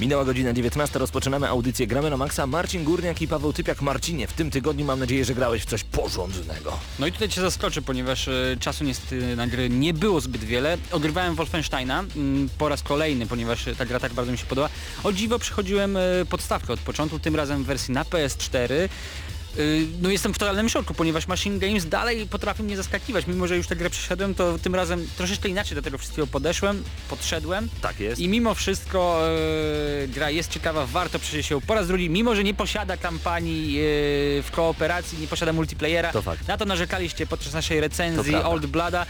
Minęła godzina 19, rozpoczynamy audycję Gramy na Maxa. Marcin Górniak i Paweł Typiak. Marcinie, w tym tygodniu mam nadzieję, że grałeś w coś porządnego. No i tutaj cię zaskoczę, ponieważ e, czasu niestety na gry nie było zbyt wiele. Ogrywałem Wolfensteina mm, po raz kolejny, ponieważ ta gra tak bardzo mi się podoba. O dziwo przychodziłem e, podstawkę od początku, tym razem w wersji na PS4. No jestem w totalnym szoku, ponieważ Machine Games dalej potrafi mnie zaskakiwać. Mimo, że już tę grę przeszedłem, to tym razem troszeczkę inaczej do tego wszystkiego podeszłem, podszedłem. Tak jest. I mimo wszystko e, gra jest ciekawa, warto przejść się po raz drugi, mimo że nie posiada kampanii e, w kooperacji, nie posiada multiplayera. To fakt. Na to narzekaliście podczas naszej recenzji. Old Blooda.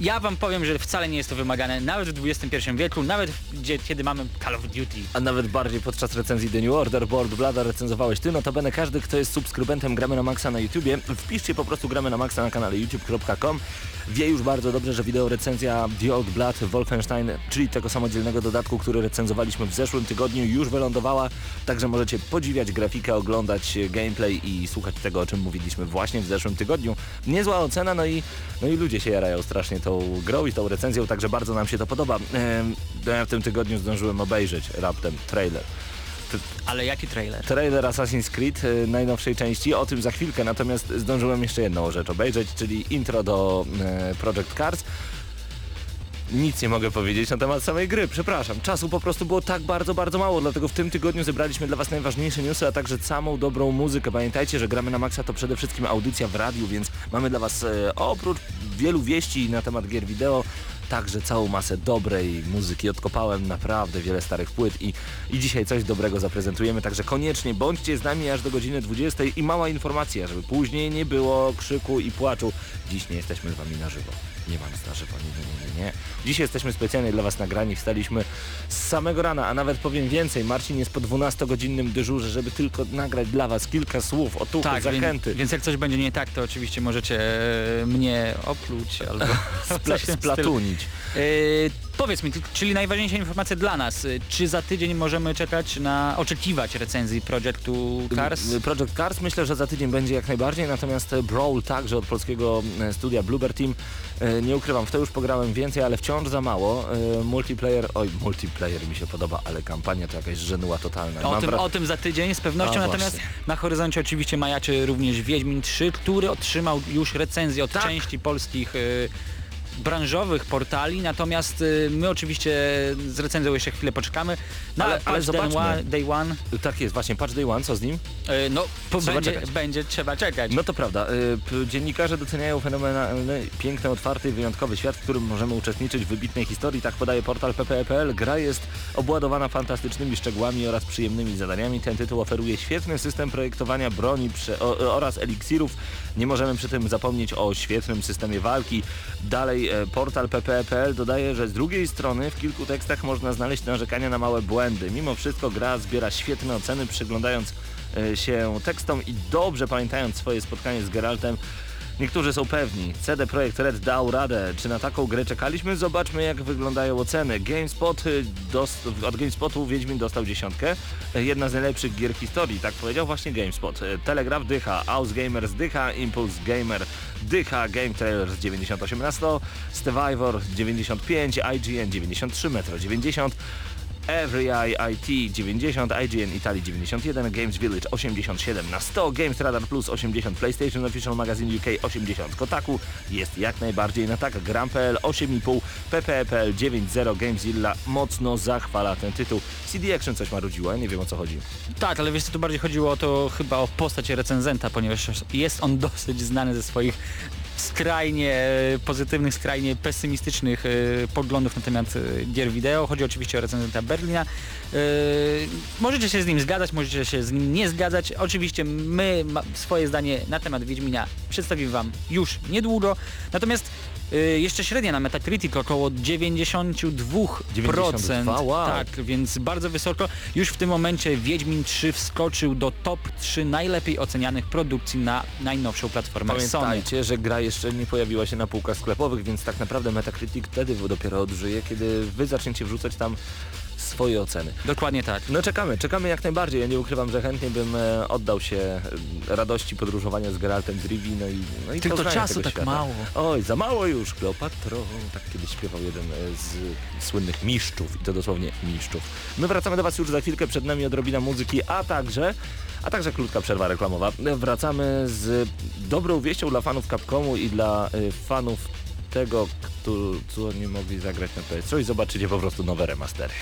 Ja wam powiem, że wcale nie jest to wymagane, nawet w XXI wieku, nawet gdzie, kiedy mamy Call of Duty. A nawet bardziej podczas recenzji The New Order, Board Blada recenzowałeś ty, notabene każdy, kto jest subskrybentem Gramy na Maxa na YouTubie, wpiszcie po prostu Gramy na Maxa na kanale youtube.com, wie już bardzo dobrze, że wideo recenzja The Old Blood Wolfenstein, czyli tego samodzielnego dodatku, który recenzowaliśmy w zeszłym tygodniu, już wylądowała, także możecie podziwiać grafikę, oglądać gameplay i słuchać tego, o czym mówiliśmy właśnie w zeszłym tygodniu. Niezła ocena, no i, no i ludzie się jarają strasznie tą grą i tą recenzją, także bardzo nam się to podoba. Ehm, ja w tym tygodniu zdążyłem obejrzeć raptem trailer. Ale jaki trailer? Trailer Assassin's Creed y, najnowszej części, o tym za chwilkę, natomiast zdążyłem jeszcze jedną rzecz obejrzeć, czyli intro do e, Project Cars. Nic nie mogę powiedzieć na temat samej gry, przepraszam. Czasu po prostu było tak bardzo, bardzo mało, dlatego w tym tygodniu zebraliśmy dla Was najważniejsze newsy, a także samą dobrą muzykę. Pamiętajcie, że gramy na Maxa to przede wszystkim audycja w radiu, więc mamy dla Was e, oprócz wielu wieści na temat gier wideo, także całą masę dobrej muzyki. Odkopałem naprawdę wiele starych płyt i, i dzisiaj coś dobrego zaprezentujemy, także koniecznie bądźcie z nami aż do godziny 20 i mała informacja, żeby później nie było krzyku i płaczu. Dziś nie jesteśmy z Wami na żywo. Nie ma nas na żywo, nie, nie, nie, nie. Dziś jesteśmy specjalnie dla Was nagrani, wstaliśmy z samego rana, a nawet powiem więcej, Marcin jest po 12-godzinnym dyżurze, żeby tylko nagrać dla Was kilka słów, otuchy, Tak, zachęty. Więc, więc jak coś będzie nie tak, to oczywiście możecie e, mnie opluć albo Spla- E, powiedz mi, czyli najważniejsza informacja dla nas, e, czy za tydzień możemy czekać na, oczekiwać recenzji Projectu Cars? Y, Project Cars myślę, że za tydzień będzie jak najbardziej, natomiast e, Brawl także od polskiego e, studia Bluebird Team. E, Nie ukrywam, w to już pograłem więcej, ale wciąż za mało. E, Multiplayer, oj, multiplayer mi się podoba, ale kampania to jakaś żenuła totalna. O tym, o tym za tydzień z pewnością, A, natomiast właśnie. na horyzoncie oczywiście majaczy również Wiedźmin 3, który otrzymał już recenzję od Tak. części polskich branżowych portali, natomiast y, my oczywiście z recenzją jeszcze chwilę poczekamy. No, Ale- ale, zobaczmy. day one, Tak jest, właśnie Patch Day One, co z nim? y, no będzie, czekać. będzie trzeba czekać. No to prawda. y, Dziennikarze doceniają fenomenalny, piękny, otwarty i wyjątkowy świat, w którym możemy uczestniczyć w wybitnej historii. Tak podaje portal ppe.pl. Gra jest obładowana fantastycznymi szczegółami oraz przyjemnymi zadaniami. Ten tytuł oferuje świetny system projektowania broni prze, o, oraz eliksirów. Nie możemy przy tym zapomnieć o świetnym systemie walki. Dalej e, portal ppe.pl dodaje, że z drugiej strony w kilku tekstach można znaleźć narzekania na małe błędy. Mimo wszystko gra zbiera świetne oceny, przyglądając e, się tekstom i dobrze pamiętając swoje spotkanie z Geraltem. Niektórzy są pewni, CD Projekt Red dał radę. Czy na taką grę czekaliśmy? Zobaczmy jak wyglądają oceny. GameSpot y, od GameSpotu Wiedźmin dostał dziesiątkę. Jedna z najlepszych gier historii, tak powiedział właśnie GameSpot. Y, Telegraph dycha, Ausgamer dycha, Impulse Gamer dycha, Game Trailers 98 na 100, Stevivor 95, IGN 93, Metro 90, Every Eye IT 90, IGN Italy 91, Games Village 87 na 100, Games Radar Plus 80, PlayStation Official Magazine UK 80, Kotaku jest jak najbardziej na tak, Gram.pl 8,5, PPE.pl 9.0, Gamezilla mocno zachwala ten tytuł. CD Action coś marudziło, ja nie wiem o co chodzi. Tak, ale wiesz co, tu bardziej chodziło o to chyba o postać recenzenta, ponieważ jest on dosyć znany ze swoich skrajnie e, pozytywnych, skrajnie pesymistycznych e, poglądów na temat e, gier wideo. Chodzi oczywiście o recenzenta Berlina. Możecie się z nim zgadzać, możecie się z nim nie zgadzać. Oczywiście my swoje zdanie na temat Wiedźmina przedstawimy Wam już niedługo. Natomiast e, jeszcze średnia na Metacritic około 92%. 92, wow. Tak, więc bardzo wysoko. Już w tym momencie Wiedźmin 3 wskoczył do top 3 najlepiej ocenianych produkcji na najnowszą platformę Sony. Pamiętajcie, że gra jeszcze nie pojawiła się na półkach sklepowych, więc tak naprawdę Metacritic wtedy dopiero odżyje, kiedy wy zaczniecie wrzucać tam swoje oceny. Dokładnie tak. No czekamy, czekamy jak najbardziej. Ja nie ukrywam, że chętnie bym e, oddał się e, radości podróżowania z Geraltem z Rivi, no i, no i Tylko czasu tak świata. mało. Oj, za mało już, Kleopatro. Tak kiedyś śpiewał jeden e, z słynnych mistrzów i to dosłownie mistrzów. My wracamy do Was już za chwilkę, przed nami odrobina muzyki, a także a także krótka przerwa reklamowa. Wracamy z dobrą wieścią dla fanów Capcomu i dla fanów tego, kto, co nie mogli zagrać na PS3 i zobaczycie po prostu nowe remastery.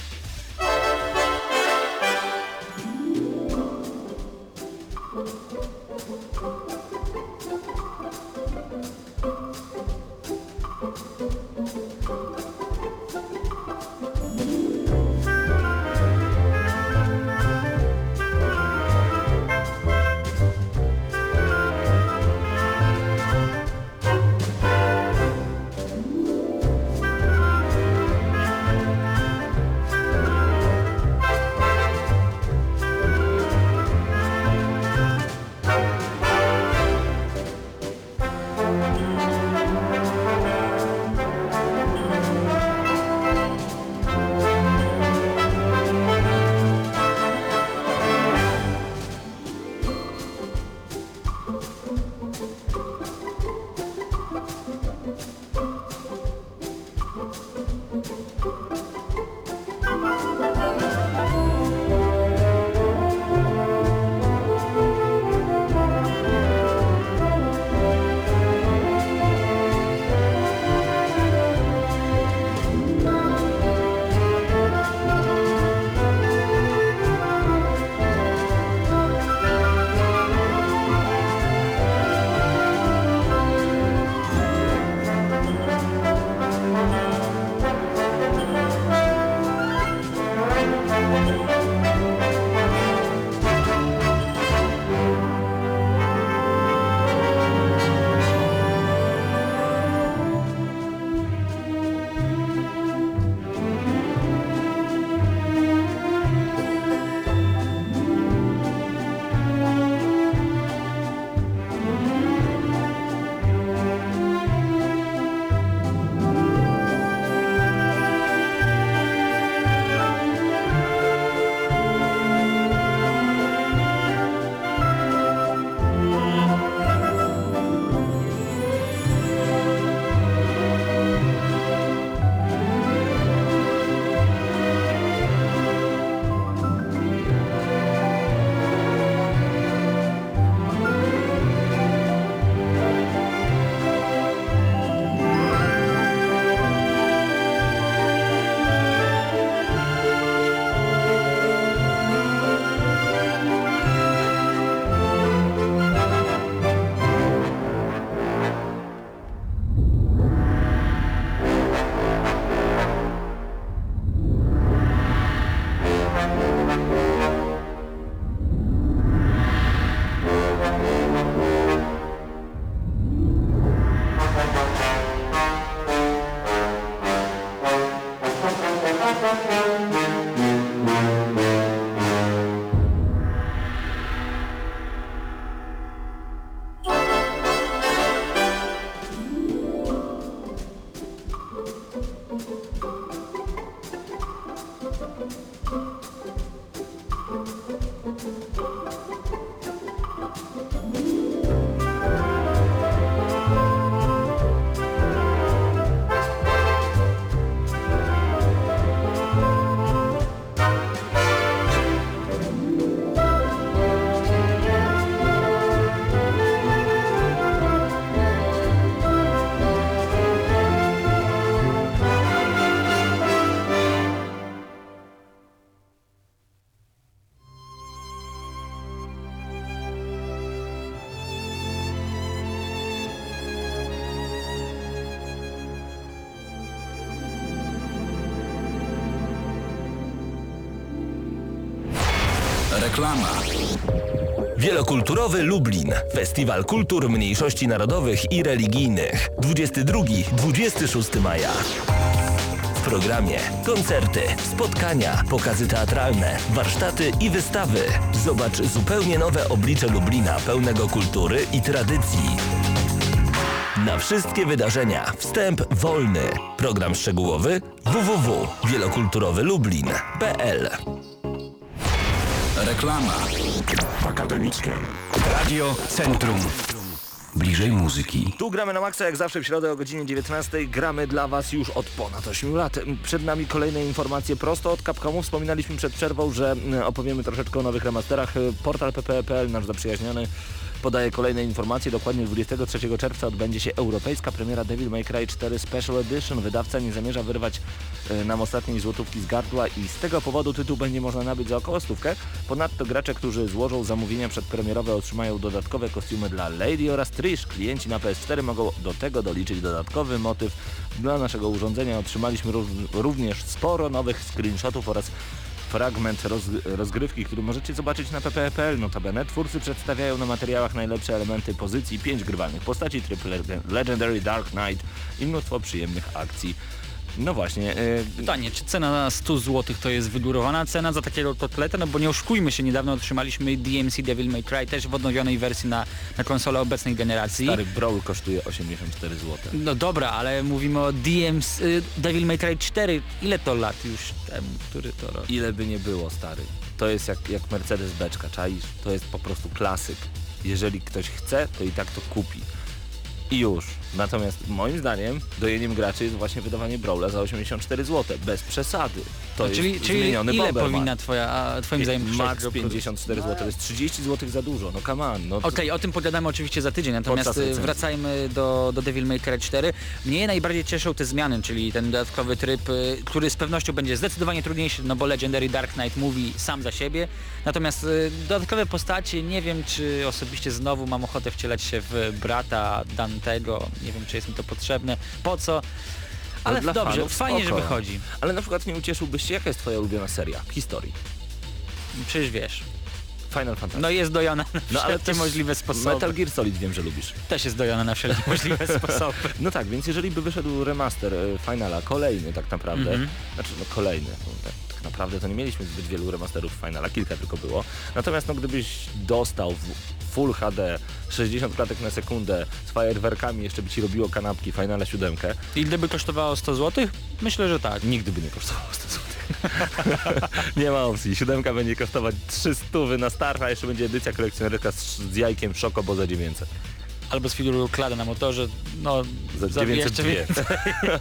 Reklama. Wielokulturowy Lublin. Festiwal Kultur Mniejszości Narodowych i Religijnych. 22-26 maja. W programie koncerty, spotkania, pokazy teatralne, warsztaty i wystawy. Zobacz zupełnie nowe oblicze Lublina pełnego kultury i tradycji. Na wszystkie wydarzenia wstęp wolny. Program szczegółowy www.wielokulturowylublin.pl Reklama. Akademickie. Radio Centrum. Bliżej muzyki. Tu gramy na maksa, jak zawsze w środę o godzinie 19. Gramy dla Was już od ponad 8 lat. Przed nami kolejne informacje prosto od Capcomu. Wspominaliśmy przed przerwą, że mm, opowiemy troszeczkę o nowych remasterach. Portal ppe.pl, nasz zaprzyjaźniony, podaje kolejne informacje. Dokładnie 23 czerwca odbędzie się europejska premiera Devil May Cry 4 Special Edition. Wydawca nie zamierza wyrwać e, nam ostatniej złotówki z gardła i z tego powodu tytuł będzie można nabyć za około stówkę. Ponadto gracze, którzy złożą zamówienia przedpremierowe otrzymają dodatkowe kostiumy dla Lady oraz Trish. Klienci na PS4 mogą do tego doliczyć dodatkowy motyw. Dla naszego urządzenia otrzymaliśmy ró- również sporo nowych screenshotów oraz fragment roz, rozgrywki, który możecie zobaczyć na pp.pl. Notabene twórcy przedstawiają na materiałach najlepsze elementy pozycji, 5 grywalnych postaci, tryb Leg- Legendary Dark Knight i mnóstwo przyjemnych akcji. No właśnie, yy, Pytanie, czy cena na 100 zł to jest wygórowana cena za takiego kotleta? No bo nie oszukujmy się, niedawno otrzymaliśmy DMC Devil May Cry też w odnowionej wersji na, na konsolę obecnej generacji. stary Brawl kosztuje 84 zł. No dobra, ale mówimy o DMC y, Devil May Cry 4. Ile to lat już temu? Który to rok? Ile by nie było, stary. To jest jak, jak Mercedes beczka, czaisz? To jest po prostu klasyk. Jeżeli ktoś chce, to i tak to kupi. I już. Natomiast moim zdaniem dojeniem graczy jest właśnie wydawanie Brawla za 84 zł. Bez przesady. To No, jest czyli czyli zmieniony ile Bomberman. powinna twoja, a, twoim zdaniem Max tego produktu? 54 zł, to jest 30 zł za dużo, no come on. No, Okej, o tym pogadamy oczywiście za tydzień, natomiast y, wracajmy do, do Devil May Cry 4. Mnie najbardziej cieszą te zmiany, czyli ten dodatkowy tryb, y, który z pewnością będzie zdecydowanie trudniejszy, no bo Legendary Dark Knight mówi sam za siebie. Natomiast y, dodatkowe postacie, nie wiem czy osobiście znowu mam ochotę wcielać się w brata Dantego, nie wiem czy jest mi to potrzebne, po co, ale dla dobrze, fanów fajnie, spoko. że wychodzi. Ale na przykład nie ucieszyłbyś się, jaka jest twoja ulubiona seria w historii? Przecież wiesz, Final Fantasy. no jest dojona na No, ale wszelkie możliwe sposoby. Metal Gear Solid wiem, że lubisz. Też jest dojona na wszelkie możliwe sposoby. No tak, więc jeżeli by wyszedł remaster e, Finala, kolejny tak naprawdę, Mhm. znaczy no kolejny, tak, tak naprawdę to nie mieliśmy zbyt wielu remasterów Finala, kilka tylko było. Natomiast no gdybyś dostał w Full HD 60 klatek na sekundę z fajerwerkami, jeszcze by ci robiło kanapki Finala 7, I gdyby kosztowało 100 zł? Myślę, że tak. nigdy by nie kosztowało 100 zł. nie ma opcji. Siódemka będzie kosztować 300 na start, a jeszcze będzie edycja kolekcjonerka z, z jajkiem Szoko, bo za 900. Albo z figurą klada na motorze, no Za za 902. jeszcze więcej.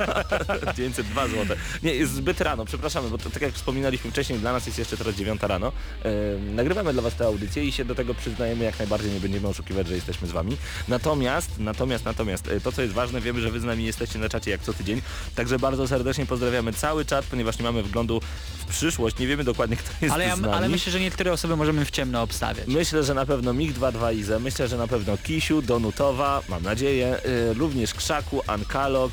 902 zł. Nie, jest zbyt rano, przepraszamy, bo to, tak jak wspominaliśmy wcześniej, dla nas jest jeszcze teraz 9 rano. Nagrywamy dla Was tę audycję i się do tego przyznajemy jak najbardziej, nie będziemy oszukiwać, że jesteśmy z Wami. Natomiast, natomiast, natomiast, e, to co jest ważne, wiemy, że Wy z nami jesteście na czacie jak co tydzień, także bardzo serdecznie pozdrawiamy cały czat, ponieważ nie mamy wglądu w przyszłość, nie wiemy dokładnie kto jest Ale, ja, z nami. ale myślę, że niektóre osoby możemy w ciemno obstawiać. Myślę, że na pewno MiG-22 Ize, myślę, że na pewno Kisiu, Mam nadzieję, y, również Krzaku, Ankalog,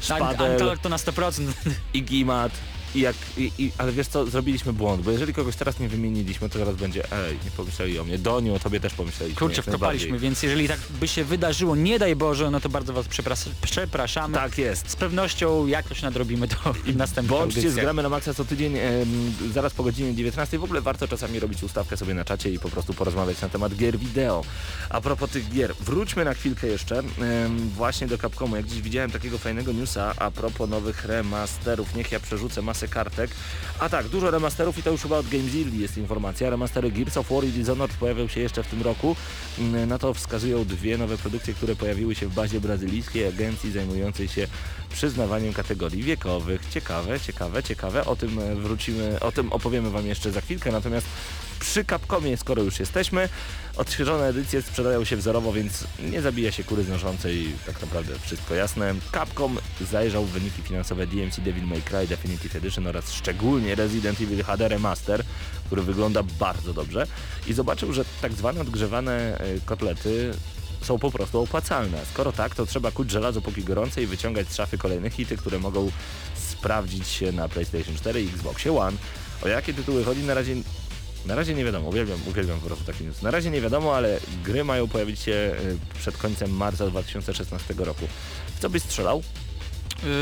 Szpadel Antalog to na 100%. i Gimat. I jak, i, i, ale wiesz co, zrobiliśmy błąd, bo jeżeli kogoś teraz nie wymieniliśmy, to teraz będzie, ej, nie pomyśleli o mnie. Doniu, o tobie też pomyśleliśmy. Kurczę, wkopaliśmy, więc jeżeli tak by się wydarzyło, nie daj Boże, no to bardzo Was przepras- przepraszamy. Tak jest. Z pewnością jakoś nadrobimy to w następnych Bądźcie z. Gramy na Maxa co tydzień, em, zaraz po godzinie 19. W ogóle warto czasami robić ustawkę sobie na czacie i po prostu porozmawiać na temat gier wideo. A propos tych gier, wróćmy na chwilkę jeszcze em, właśnie do Capcomu. Jak dziś widziałem takiego fajnego newsa a propos nowych remasterów. Niech ja przerzucę masę kartek. A tak, dużo remasterów i to już chyba od GameZilli jest informacja. Remastery Gears of War i Dishonored pojawią się jeszcze w tym roku. Mm, Na to wskazują dwie nowe produkcje, które pojawiły się w bazie brazylijskiej agencji zajmującej się przyznawaniem kategorii wiekowych. Ciekawe, ciekawe, ciekawe. O tym e, wrócimy, o tym opowiemy Wam jeszcze za chwilkę. Natomiast przy Capcomie, skoro już jesteśmy, odświeżone edycje sprzedają się wzorowo, więc nie zabija się kury znoszącej, tak naprawdę wszystko jasne. Capcom zajrzał w wyniki finansowe DMC Devil May Cry Definitive Edition oraz szczególnie Resident Evil HD Remaster, który wygląda bardzo dobrze i zobaczył, że tak zwane odgrzewane e, kotlety są po prostu opłacalne. Skoro tak, to trzeba kuć żelazo póki gorące i wyciągać z szafy kolejne hity, które mogą sprawdzić się na PlayStation 4 i Xboxie One. O jakie tytuły chodzi na razie Na razie nie wiadomo, uwielbiam, uwielbiam po prostu takie news. Na razie nie wiadomo, ale gry mają pojawić się y, przed końcem marca 2016 roku. W co byś strzelał?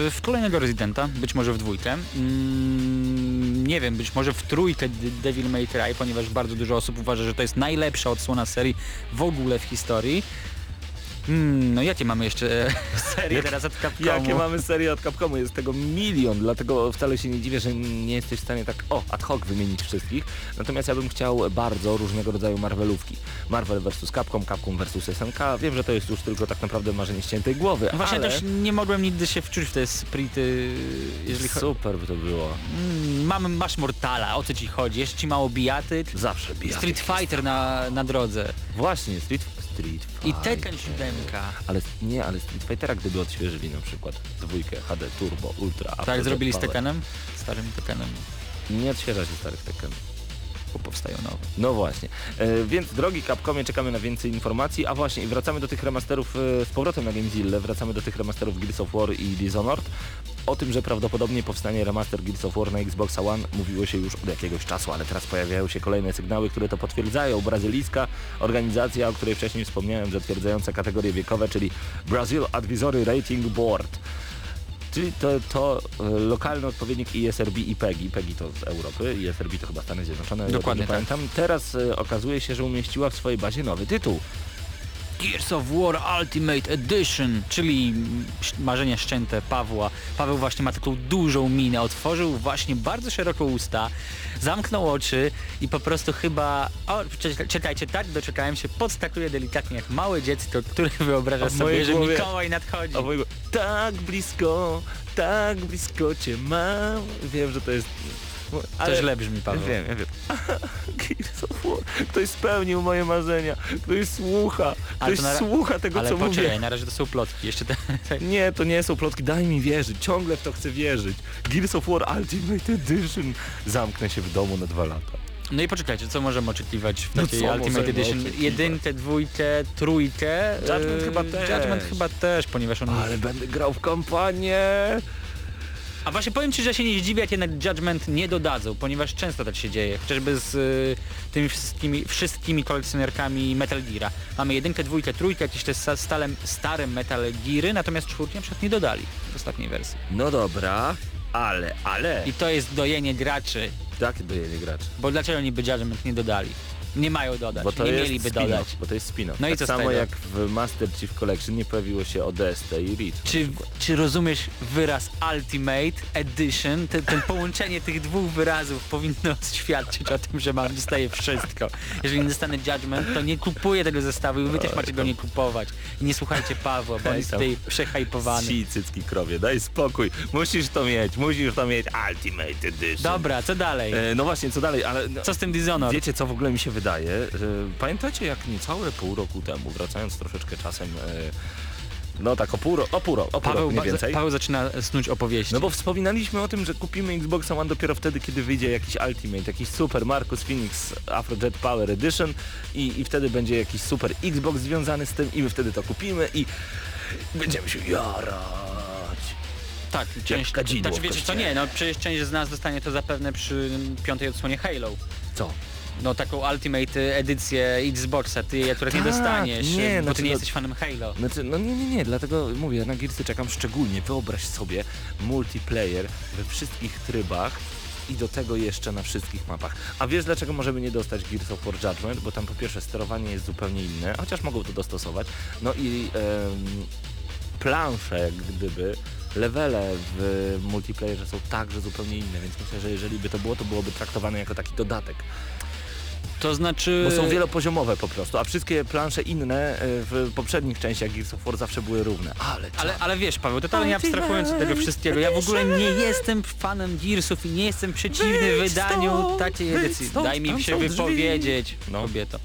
Y, W kolejnego Residenta, być może w dwójkę. Mm, nie wiem, być może w trójkę Devil May Cry, ponieważ bardzo dużo osób uważa, że to jest najlepsza odsłona serii w ogóle w historii. Mm, no jakie mamy jeszcze e, serie Jak- teraz od Capcomu? Jakie mamy serię od Capcomu? Jest tego milion, dlatego wcale się nie dziwię, że nie jesteś w stanie tak o, ad hoc wymienić wszystkich. Natomiast ja bym chciał bardzo różnego rodzaju Marvelówki. Marvel vs. Capcom, Capcom vs. SNK. Wiem, że to jest już tylko tak naprawdę marzenie ściętej głowy, No właśnie ale... też nie mogłem nigdy się wczuć w te sprity, jeżeli chodzi... Super by to było. Mm, mamy, masz Mortala, o co ci chodzi? Jeszcze ci mało bijaty? Zawsze bijamy. Street Fighter na, na drodze. Właśnie, Street, street I Fighter. Tekken 7. Ale nie, ale Street Fightera gdyby odświeżyli na przykład dwójkę HD Turbo, Ultra, Tak jak zrobili z. Tekkenem? Starym Tekkenem, Nie odświeża się starych Tekkenów. bo powstają nowe. No właśnie. E, więc drogi Capcomie, czekamy na więcej informacji. A właśnie, i wracamy do tych remasterów e, z powrotem na Gamezilla, wracamy do tych remasterów Gears of War i Dishonored. O tym, że prawdopodobnie powstanie remaster Gears of War na Xbox One mówiło się już od jakiegoś czasu, ale teraz pojawiają się kolejne sygnały, które to potwierdzają. Brazylijska organizacja, o której wcześniej wspomniałem, zatwierdzająca kategorie wiekowe, czyli Brazil Advisory Rating Board. Czyli to, to e, lokalny odpowiednik ESRB i PEGI. PEGI to z Europy, ESRB to chyba Stany Zjednoczone. Dokładnie tak. pamiętam. Teraz e, okazuje się, że umieściła w swojej bazie nowy tytuł. Gears of War Ultimate Edition, czyli marzenia szczęte Pawła. Paweł właśnie ma taką dużą minę, otworzył właśnie bardzo szeroko usta, zamknął oczy i po prostu chyba... O, czek- czekajcie, tak, doczekałem się, podskakuje delikatnie jak małe dziecko, które wyobraża sobie, że głowie- Mikołaj nadchodzi. Mojego tak blisko, tak blisko cię mam. Wiem, że to jest... To źle brzmi, Paweł. Wiem, ja wiem. Gears of War. Ktoś spełnił moje marzenia. Ktoś słucha. Ale Ktoś to na słucha tego, Ale co poczekaj, mówię. na razie to są plotki. Jeszcze te, Nie, to nie są plotki, daj mi wierzyć, ciągle w to chcę wierzyć. Gears of War Ultimate Edition. Zamknę się w domu na dwa lata. No i poczekajcie, co możemy oczekiwać w No takiej co Ultimate Edition? oczekiwać? Jedynkę, dwójkę, trójkę. Judgment Yy, chyba też. Judgment chyba też, ponieważ on... Ale będę grał w kampanię. A właśnie powiem Ci, że się nie zdziwię, jak jednak Judgment nie dodadzą, ponieważ często tak się dzieje, chociażby z y, tymi wszystkimi, wszystkimi kolekcjonerkami Metal Geara. Mamy jedynkę, dwójkę, trójkę, jakieś te sta- stale, stare Metal Geary, natomiast czwórki na przykład nie dodali w ostatniej wersji. No dobra, ale, ale... I to jest dojenie graczy, tak dojenie graczy. bo dlaczego niby Judgment nie dodali? Nie mają dodać, Bo to nie jest mieliby dodać. Bo to jest spin-off. No i tak co z samo jak w Master Chief Collection nie pojawiło się ODST i Reach. Czy, czy rozumiesz wyraz Ultimate Edition? Ten, ten połączenie tych dwóch wyrazów powinno świadczyć o tym, że mam dostaję wszystko. Jeżeli nie dostanę Judgment, to nie kupuję tego zestawu i wy też macie go nie kupować. I nie słuchajcie Pawła, bo on jest tutaj przehypowany. Si cycki krowie, daj spokój. Musisz to mieć, musisz to mieć. Ultimate Edition. Dobra, co dalej? E, no właśnie, co dalej, ale... No, Co z tym Dishonored? Wiecie, co w ogóle mi się wydaje? Że pamiętacie, jak niecałe pół roku temu, wracając troszeczkę czasem, e, no tak o pół, ro- o pół, ro- o pół Paweł, roku, więcej. Paweł zaczyna snuć opowieści. No bo wspominaliśmy o tym, że kupimy Xboxa One dopiero wtedy, kiedy wyjdzie jakiś Ultimate, jakiś super Marcus Phoenix Afrojet Power Edition i, i wtedy będzie jakiś super Xbox związany z tym i my wtedy to kupimy i będziemy się jarać. tak, część, znaczy wiecie co, nie, no przecież część z nas dostanie to zapewne przy piątej odsłonie Halo. Co? No taką Ultimate edycję Xboxa, ty akurat nie Tak, dostaniesz, nie, bo znaczy ty nie no- jesteś fanem Halo. Znaczy, no nie, nie, nie, dlatego mówię, na Gearsy czekam szczególnie. Wyobraź sobie multiplayer we wszystkich trybach i do tego jeszcze na wszystkich mapach. A wiesz dlaczego możemy nie dostać Gears of War Judgment? Bo tam po pierwsze sterowanie jest zupełnie inne, chociaż mogą to dostosować. No i em, plansze jak gdyby, levele w multiplayerze są także zupełnie inne, więc myślę, że jeżeli by to było, to byłoby traktowane jako taki dodatek. To znaczy... Bo są wielopoziomowe po prostu, a wszystkie plansze inne e, w poprzednich częściach Gears of War zawsze były równe. Ale, Ale, ale wiesz Paweł, totalnie abstrahując od tego wszystkiego, ja w ogóle nie jestem fanem Gearsów i nie jestem przeciwny wydaniu takiej edycji. Daj mi się wypowiedzieć, No. kobieto.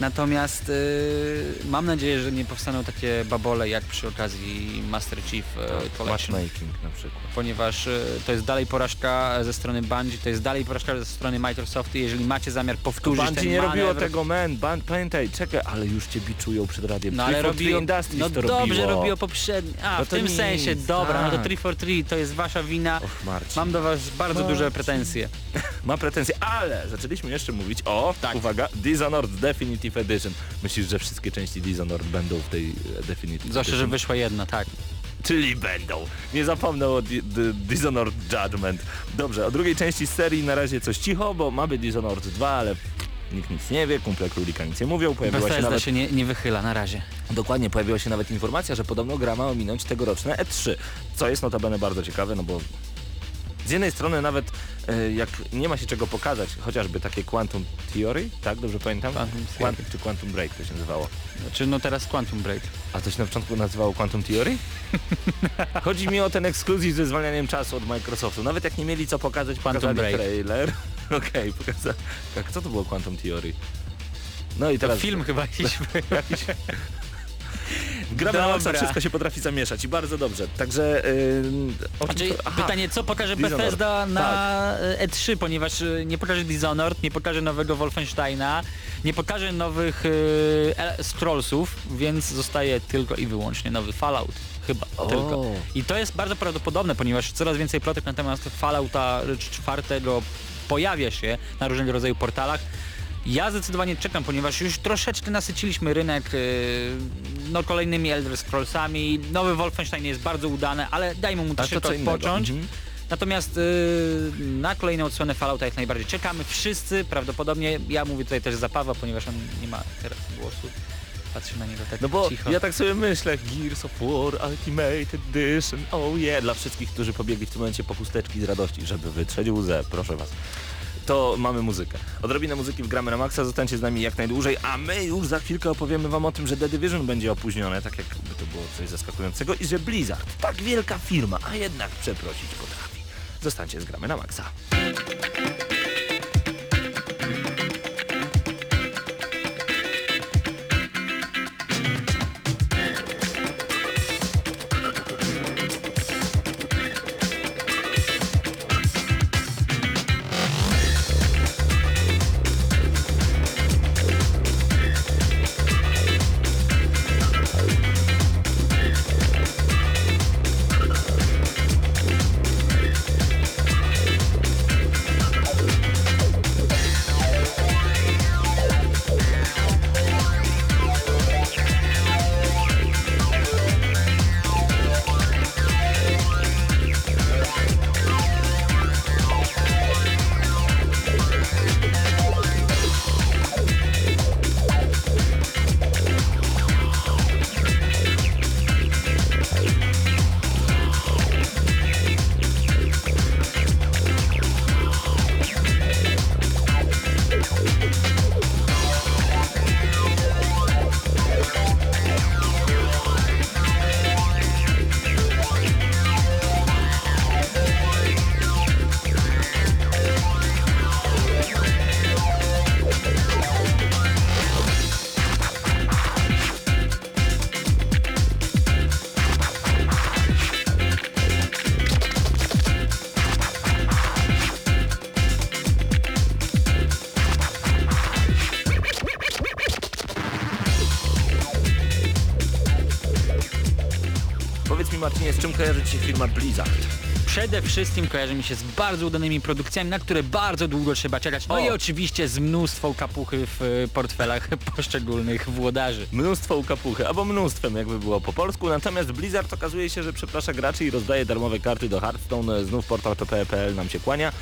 Natomiast y, mam nadzieję, że nie powstaną takie babole jak przy okazji Master Chief y, Collection. Matchmaking na przykład. Ponieważ y, to jest dalej porażka ze strony Bungie, to jest dalej porażka ze strony Microsoftu. Jeżeli macie zamiar powtórzyć Bungie ten nie robiło manewr- tego, man. Pamiętaj, czekaj, ale już cię biczują przed radiem. No ale 343 robi, Industries no to dobrze robiło. robiło poprzedni. A, No w tym nic, sensie, dobra, no to tak. 343 to jest wasza wina. Och, Marcin. Mam do was bardzo Marcin. duże pretensje. Ma pretensje, ale zaczęliśmy jeszcze mówić o, Tak. uwaga, Dishonored Definitive Edition. Myślisz, że wszystkie części Dishonored będą w tej e, Definitive Zwłaszcza, że wyszła jedna, tak. Czyli będą. Nie zapomnę o Di Di Dishonored Judgment. Dobrze, o drugiej części serii na razie coś cicho, bo ma być Dishonored 2, ale nikt nic nie wie, kumple królika nic nie mówią. Pojawiła się Bethesda nawet, się nie, nie wychyla na razie. dokładnie, pojawiła się nawet informacja, że podobno gra ma ominąć tegoroczne E3, co jest notabene bardzo ciekawe, no bo z jednej strony nawet e, jak nie ma się czego pokazać, chociażby takie Quantum Theory, tak, dobrze pamiętam? Quantum Quan- Theory. czy Quantum Break to się nazywało. Znaczy, no teraz Quantum Break. A to się na początku nazywało Quantum Theory? Chodzi mi o ten ekskluzyw ze zwalnianiem czasu od Microsoftu. Nawet jak nie mieli co pokazać, Quantum Break. trailer. Okej, pokaza... tak, co to było Quantum Theory? No i To teraz film chyba jakiś. jakiś... Gramy na maksa, wszystko się potrafi zamieszać i bardzo dobrze. Także... Yy, Znaczy, to- pytanie, co pokaże Dishonored. Bethesda na Tak. E3, ponieważ y, nie pokaże Dishonored, nie pokaże nowego Wolfensteina, nie pokaże nowych y, El- Scrollsów, więc zostaje tylko i wyłącznie nowy Fallout. Chyba O. tylko. I to jest bardzo prawdopodobne, ponieważ coraz więcej plotek na temat Fallouta czwartego pojawia się na różnego rodzaju portalach. Ja zdecydowanie czekam, ponieważ już troszeczkę nasyciliśmy rynek y, no, kolejnymi Elder Scrollsami. Nowy Wolfenstein jest bardzo udany, ale dajmy mu to troszeczkę innego. odpocząć. Mhm. Natomiast y, na kolejną odsłonę Fallouta jak najbardziej czekamy. Wszyscy prawdopodobnie, ja mówię tutaj też za Pawła, ponieważ on nie ma teraz głosu. Patrzę na niego tak No bo cicho. ja tak sobie myślę, Gears of War Ultimate Edition, oh yeah, dla wszystkich, którzy pobiegli w tym momencie po chusteczki z radości, żeby wytrzeć łzę, proszę was. To mamy muzykę. Odrobinę muzyki wgramy na maksa, zostańcie z nami jak najdłużej, a my już za chwilkę opowiemy wam o tym, że The Division będzie opóźnione, tak jakby to było coś zaskakującego i że Blizzard, tak wielka firma, a jednak przeprosić potrafi. Zostańcie z gramy na maksa. Z czym kojarzy ci się firma Blizzard? Przede wszystkim kojarzy mi się z bardzo udanymi produkcjami, na które bardzo długo trzeba czekać. No O. i oczywiście z mnóstwą kapuchy w y, portfelach poszczególnych włodarzy. Mnóstwo ukapuchy, albo mnóstwem jakby było po polsku, natomiast Blizzard okazuje się, że przeprasza graczy i rozdaje darmowe karty do Hearthstone, znów portal pp.pl nam się kłania.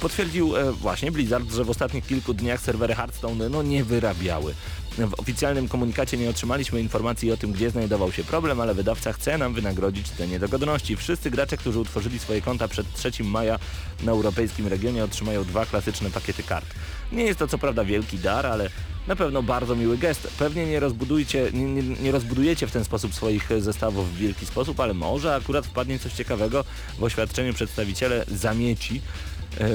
Potwierdził e, właśnie Blizzard, że w ostatnich kilku dniach serwery Hearthstone no nie wyrabiały. W oficjalnym komunikacie nie otrzymaliśmy informacji o tym, gdzie znajdował się problem, ale wydawca chce nam wynagrodzić te niedogodności. Wszyscy gracze, którzy utworzyli swoje konta przed 3 maja na europejskim regionie otrzymają dwa klasyczne pakiety kart. Nie jest to co prawda wielki dar, ale na pewno bardzo miły gest. Pewnie nie, rozbudujcie, nie, nie, rozbudujecie w ten sposób swoich zestawów w wielki sposób, ale może akurat wpadnie coś ciekawego w oświadczeniu przedstawiciele zamieci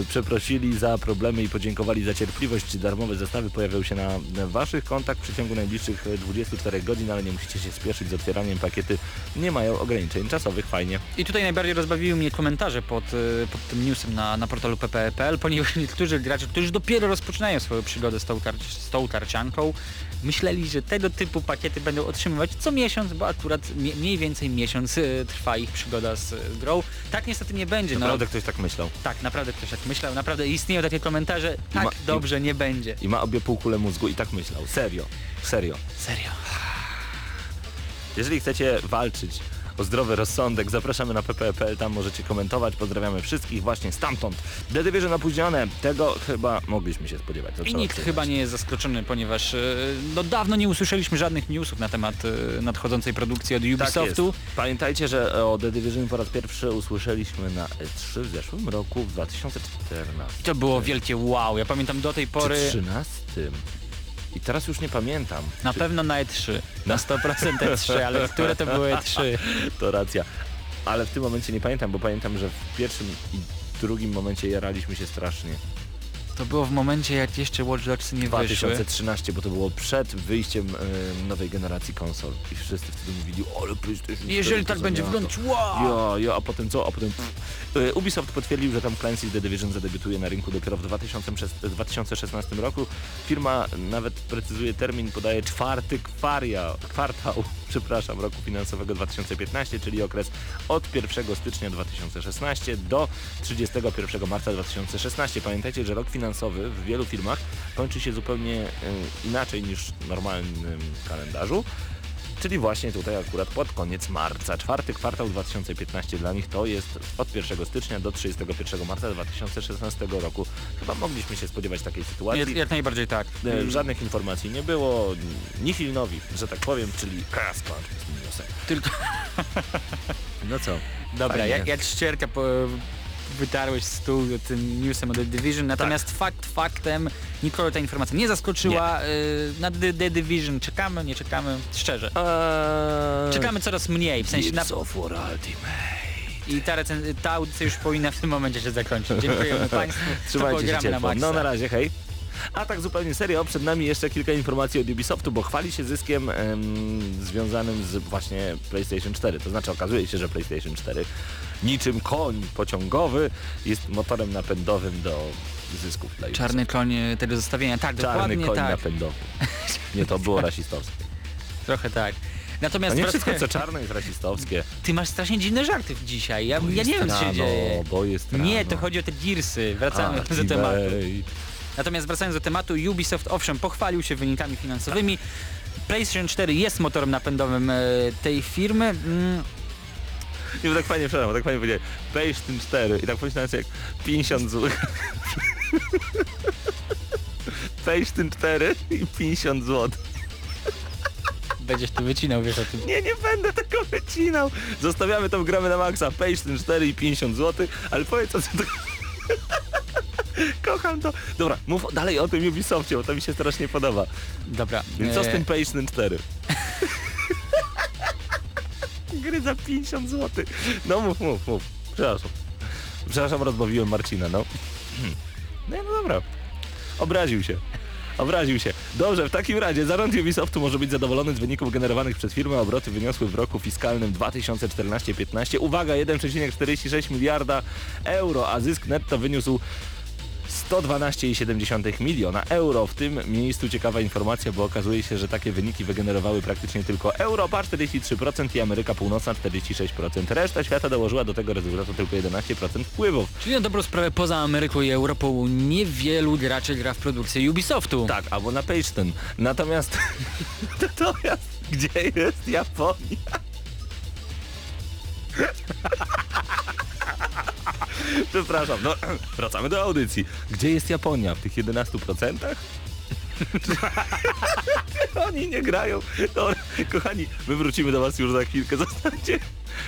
przeprosili za problemy i podziękowali za cierpliwość. Darmowe zestawy pojawią się na waszych kontach w przeciągu najbliższych e, 24 godzin, ale nie musicie się spieszyć z otwieraniem. Pakiety nie mają ograniczeń czasowych. Fajnie. I tutaj najbardziej rozbawiły mnie komentarze pod, y, pod tym newsem na, na portalu pp.pl, ponieważ niektórzy gracze, którzy dopiero rozpoczynają swoją przygodę z tą, tar z tą tarcianką, myśleli, że tego typu pakiety będą otrzymywać co miesiąc, bo akurat mniej więcej miesiąc y, trwa ich przygoda z y, grą. Tak niestety nie będzie. No, Naprawdę ktoś tak myślał. tak, naprawdę ktoś tak myślał, naprawdę istnieją takie komentarze, tak ma- i- dobrze nie będzie. I ma obie półkule mózgu i tak myślał. Serio. Serio. Serio. Jeżeli chcecie walczyć o zdrowy rozsądek, zapraszamy na pp.pl, tam możecie komentować. Pozdrawiamy wszystkich właśnie stamtąd. The Division opóźnione, tego chyba mogliśmy się spodziewać. I nikt chyba nie jest zaskoczony, ponieważ y, no dawno nie usłyszeliśmy żadnych newsów na temat y, nadchodzącej produkcji od Tak Ubisoftu. jest. Pamiętajcie, że o The Division po raz pierwszy usłyszeliśmy na E3 w zeszłym roku, w 2014. I to było wielkie wow. Ja pamiętam do tej pory Czy 13? I teraz już nie pamiętam. na Czy- pewno na E3. Na 100% E3, ale które to były E3? To racja. Ale w tym momencie nie pamiętam, bo pamiętam, że w pierwszym i drugim momencie jaraliśmy się strasznie. To było w momencie jak jeszcze Watch Dogsy nie wyszły. 2013, bo to było przed wyjściem e, nowej generacji konsol. I wszyscy wtedy mówili, ale PlayStation 4 Jeżeli tak będzie za miasto". wyglądać, wow! Ja, ja, a potem co? A potem... E, Ubisoft potwierdził, że tam Clancy's The Division zadebiutuje na rynku dopiero w 2006 2016 roku. Firma nawet precyzuje termin, podaje czwarty kwaria, kwartał, przepraszam, roku finansowego 2015, czyli okres od 1 stycznia 2016 do 31 marca 2016. Pamiętajcie, że rok finansowy w wielu firmach kończy się zupełnie e, inaczej niż w normalnym kalendarzu. Czyli właśnie tutaj akurat pod koniec marca. Czwarty kwartał 2015 dla nich to jest od 1 stycznia do 31 marca 2016 roku. Chyba mogliśmy się spodziewać takiej sytuacji. jak najbardziej tak. E, Żadnych informacji nie było. Nihil nowi, że tak powiem, czyli Kaspar z newsem. Tylko... No co? Dobra, Fajnie. jak, jak ścierka po, wytarłeś stół tym newsem o The Division, natomiast Tak. fakt faktem nikogo ta informacja nie zaskoczyła. Y, na The, The Division czekamy, nie czekamy, szczerze. Eee, Czekamy coraz mniej, w sensie na... Gears of War Ultimate. I ta, recen- ta audycja już powinna w tym momencie się zakończyć. Dziękujemy Państwu. To Trzymajcie się na maksa. No na razie, hej. A tak zupełnie serio, przed nami jeszcze kilka informacji od Ubisoftu, bo chwali się zyskiem em, związanym z właśnie PlayStation 4. To znaczy okazuje się, że PlayStation 4 niczym koń pociągowy jest motorem napędowym do zysków dla. Czarny koń y, tego zestawienia, tak, Czarny dokładnie koń tak. napędowy. Nie, to było rasistowskie. Trochę tak. Natomiast A nie wszystko co czarne jest rasistowskie. ty masz strasznie dziwne żarty dzisiaj. Ja, ja nie wiem co się dzieje. Bo jest Nie, rano. to chodzi o te Gearsy. Wracamy do Ultimate. tematu. Natomiast wracając do tematu, Ubisoft owszem pochwalił się wynikami finansowymi. PlayStation 4 jest motorem napędowym e, tej firmy. Nie, bo tak fajnie, przepraszam, tak fajnie powiedziałem. PlayStation 4 i tak pomyślałem sobie jak 50 zł. PlayStation 4 i 50 zł. będziesz tu wycinał, wiesz o tym. Nie, nie będę tego wycinał. Zostawiamy tą gramy na maksa. PlayStation 4 i 50 zł, ale powiedz o co to... Kocham to. Dobra, mów dalej o tym Ubisoftie, bo to mi się strasznie podoba. Dobra. Więc co z e, tym PlayStation 4? Gry za 50 zł. No mów, mów, mów. Przepraszam. Przepraszam, rozbawiłem Marcina, no. No, no dobra. Obraził się. Obraził się. Dobrze, w takim razie zarząd Ubisoftu może być zadowolony z wyników generowanych przez firmę. Obroty wyniosły w roku fiskalnym 2014-15, uwaga, 1,46 miliarda euro, a zysk netto wyniósł 112,7 miliona euro. W tym miejscu ciekawa informacja, bo okazuje się, że takie wyniki wygenerowały praktycznie tylko Europa 43% i Ameryka Północna 46%. Reszta świata dołożyła do tego rezultatu tylko 11% wpływów. Czyli na dobrą sprawę poza Ameryką i Europą niewielu graczy gra w produkcję Ubisoftu. Tak, albo na Page Natomiast, natomiast gdzie jest Japonia? Przepraszam, no wracamy do audycji. Gdzie jest Japonia? W tych 11%? Oni nie grają. Dobra, kochani, my wrócimy do was już za chwilkę. Zostańcie.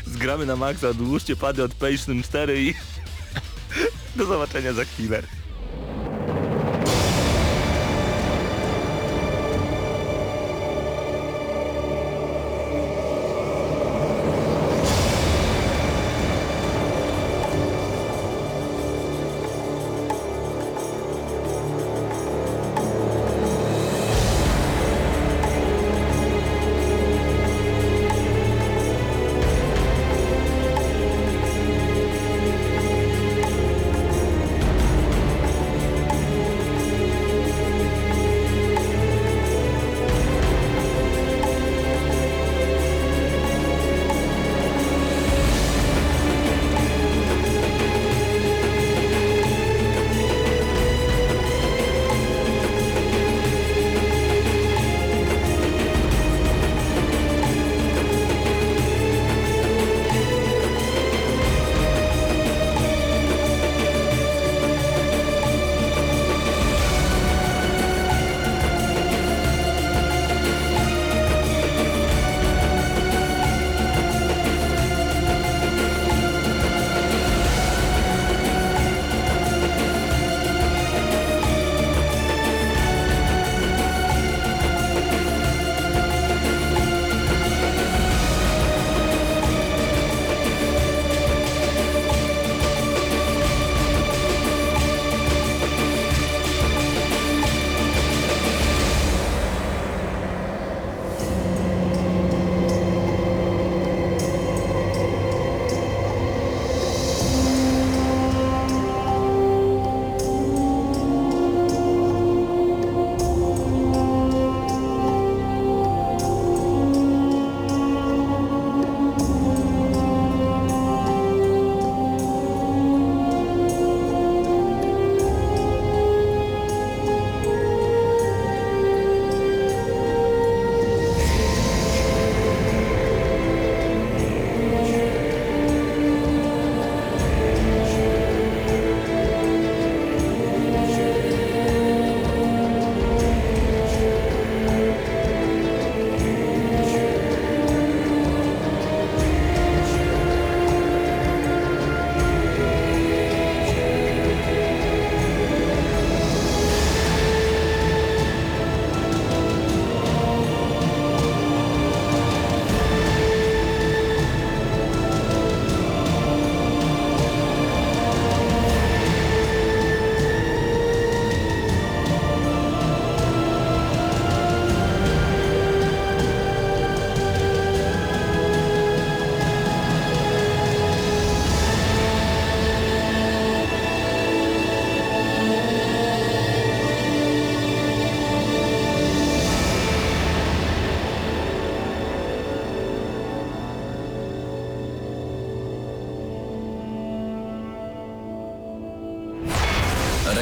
Zgramy na maksa, odłóżcie pady od Patient 4 i do zobaczenia za chwilę.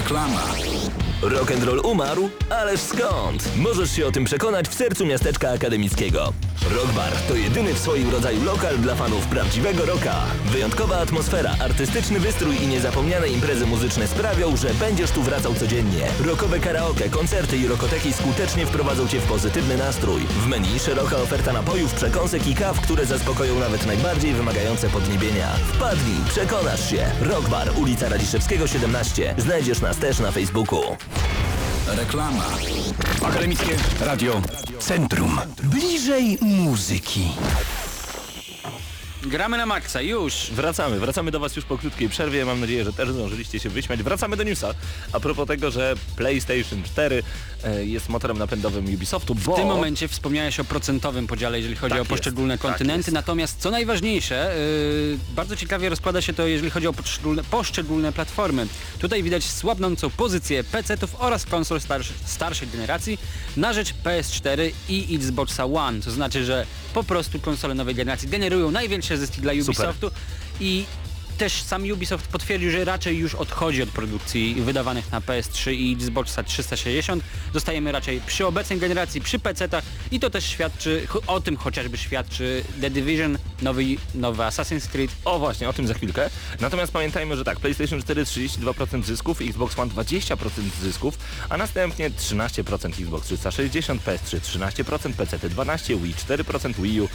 Reklama. Rock'n'roll umarł? Ależ skąd? Możesz się o tym przekonać w sercu miasteczka akademickiego. Rock Bar to jedyny w swoim rodzaju lokal dla fanów prawdziwego rocka. Wyjątkowa atmosfera, artystyczny wystrój i niezapomniane imprezy muzyczne sprawią, że będziesz tu wracał codziennie. Rockowe karaoke, koncerty i rokoteki skutecznie wprowadzą Cię w pozytywny nastrój. W menu szeroka oferta napojów, przekąsek i kaw, które zaspokoją nawet najbardziej wymagające podniebienia. Wpadnij, przekonasz się. Rock Bar, ulica Radziszewskiego 17. Znajdziesz nas też na Facebooku. Reklama. Akademickie Radio Centrum. Bliżej muzyki. Gramy na maksa, już! Wracamy, wracamy do Was już po krótkiej przerwie. Mam nadzieję, że też zdążyliście się wyśmiać. Wracamy do newsa. A propos tego, że PlayStation 4 e, jest motorem napędowym Ubisoftu, bo... W tym momencie wspomniałeś o procentowym podziale, jeżeli chodzi Tak o poszczególne jest, tak kontynenty, jest. natomiast co najważniejsze, yy, bardzo ciekawie rozkłada się to, jeżeli chodzi o poszczególne, poszczególne platformy. Tutaj widać słabnącą pozycję PC-ów oraz konsol starsz, starszej generacji na rzecz PS4 i Xboxa One, to znaczy, że po prostu konsole nowej generacji generują największe zyski dla Ubisoftu i też sam Ubisoft potwierdził, że raczej już odchodzi od produkcji wydawanych na PS3 i Xboxa 360. Zostajemy raczej przy obecnej generacji, przy PC-tach i to też świadczy, o tym chociażby świadczy The Division, nowy, nowy Assassin's Creed. O właśnie, o tym za chwilkę. Natomiast pamiętajmy, że tak, PlayStation 4 32% zysków, Xbox One 20% zysków, a następnie 13% Xbox 360, PS3 13%, PC 12%, Wii 4%, Wii U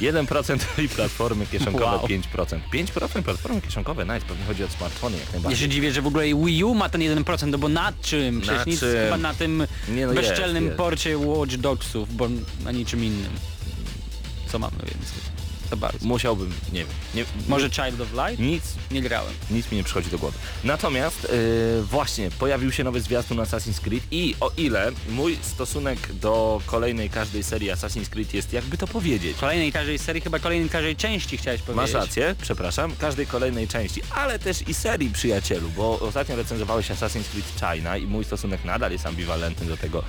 1% i platformy kieszonkowe Wow. 5%. 5% platformy kieszonkowe, nice, pewnie chodzi o smartfony jak Ja najbardziej. się dziwię, że w ogóle Wii U ma ten 1%, no bo nad czym? Przecież Na nic czym? chyba na tym Nie, no jest, bezczelnym jest. porcie Watch Dogsów, bo na niczym innym. Co mamy więcej? To bardzo. Musiałbym, nie wiem, nie, Może Child of Light? nic, Nie grałem. nic mi nie przychodzi do głowy. Natomiast yy, właśnie pojawił się nowy zwiastun Assassin's Creed i o ile mój stosunek do kolejnej każdej serii Assassin's Creed jest jakby to powiedzieć. Kolejnej każdej serii, chyba kolejnej każdej części chciałeś powiedzieć. Masz rację, przepraszam, każdej kolejnej części, ale też i serii przyjacielu, bo ostatnio recenzowałeś Assassin's Creed China i mój stosunek nadal jest ambiwalentny do tego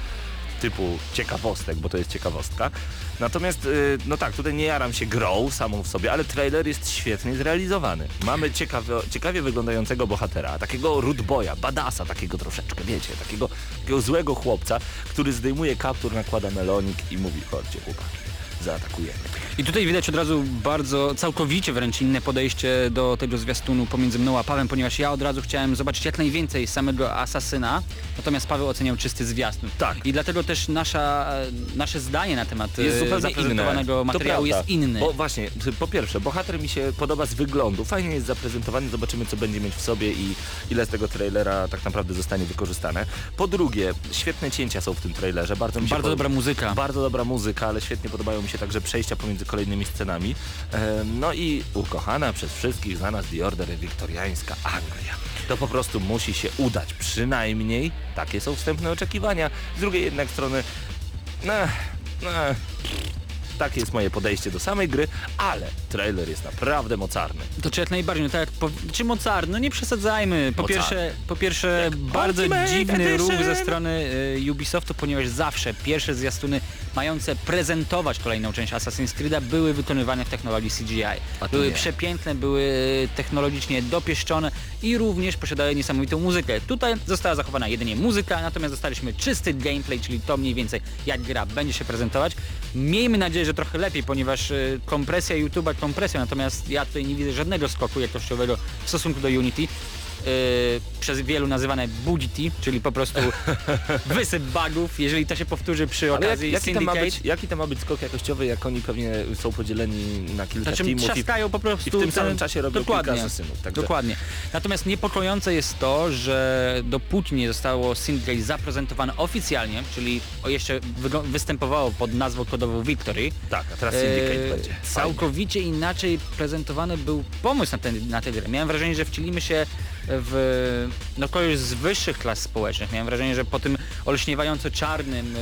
typu ciekawostek, bo to jest ciekawostka. Natomiast, yy, no tak, tutaj nie jaram się grą samą w sobie, ale trailer jest świetnie zrealizowany. Mamy ciekawie, ciekawie wyglądającego bohatera, takiego root boya, badasa takiego troszeczkę, wiecie, takiego, takiego złego chłopca, który zdejmuje kaptur, nakłada melonik i mówi, chodźcie chłopaki, zaatakujemy. I tutaj widać od razu bardzo, całkowicie wręcz inne podejście do tego zwiastunu pomiędzy mną a Pawem, ponieważ ja od razu chciałem zobaczyć jak najwięcej samego asasyna, natomiast Paweł oceniał czysty zwiastun. Tak. I dlatego też nasza, nasze zdanie na temat jest e, zupełnie inne. zaprezentowanego To materiału jest inny. Bo właśnie, po pierwsze, bohater mi się podoba z wyglądu. Fajnie jest zaprezentowany, zobaczymy co będzie mieć w sobie i ile z tego trailera tak naprawdę zostanie wykorzystane. Po drugie, świetne cięcia są w tym trailerze. Bardzo, mi się Bardzo dobra muzyka. Bardzo dobra muzyka, ale świetnie podobają mi się także przejścia pomiędzy kolejnymi scenami. No i ukochana przez wszystkich za nas The Order wiktoriańska Anglia. To po prostu musi się udać, przynajmniej takie są wstępne oczekiwania. Z drugiej jednak strony, no, no, takie jest moje podejście do samej gry, ale trailer jest naprawdę mocarny. To czy jak najbardziej, no tak jak po, czy mocarny, no nie przesadzajmy. Po Mocarny. pierwsze, po pierwsze bardzo Ultimate dziwny Edition. ruch ze strony y, Ubisoftu, ponieważ zawsze pierwsze zwiastuny mające prezentować kolejną część Assassin's Creed'a były wykonywane w technologii CGI. Były nie. przepiękne, były technologicznie dopieszczone i również posiadały niesamowitą muzykę. Tutaj została zachowana jedynie muzyka, natomiast dostaliśmy czysty gameplay, czyli to mniej więcej jak gra będzie się prezentować. Miejmy nadzieję, że trochę lepiej, ponieważ y, kompresja YouTube'a kompresja, natomiast ja tutaj nie widzę żadnego skoku jakościowego w stosunku do Unity. Y, przez wielu nazywane Budity, czyli po prostu wysyp bugów, jeżeli to się powtórzy przy Ale jak, okazji jaki, to ma Syndicate. być, jaki ma być skok jakościowy, jak oni pewnie są podzieleni na kilka Znaczy teamów i po prostu i w tym ten- samym czasie robią dokładnie, kilka asesynów. Także Dokładnie. Natomiast niepokojące jest to, że dopóki nie zostało Syndicate zaprezentowane oficjalnie, czyli jeszcze występowało pod nazwą kodową Victory, Tak, a teraz Syndicate e, będzie. Całkowicie inaczej prezentowany był pomysł na, ten, na tę grę. Miałem wrażenie, że wcielimy się w no, kogoś z wyższych klas społecznych. Miałem wrażenie, że po tym olśniewająco czarnym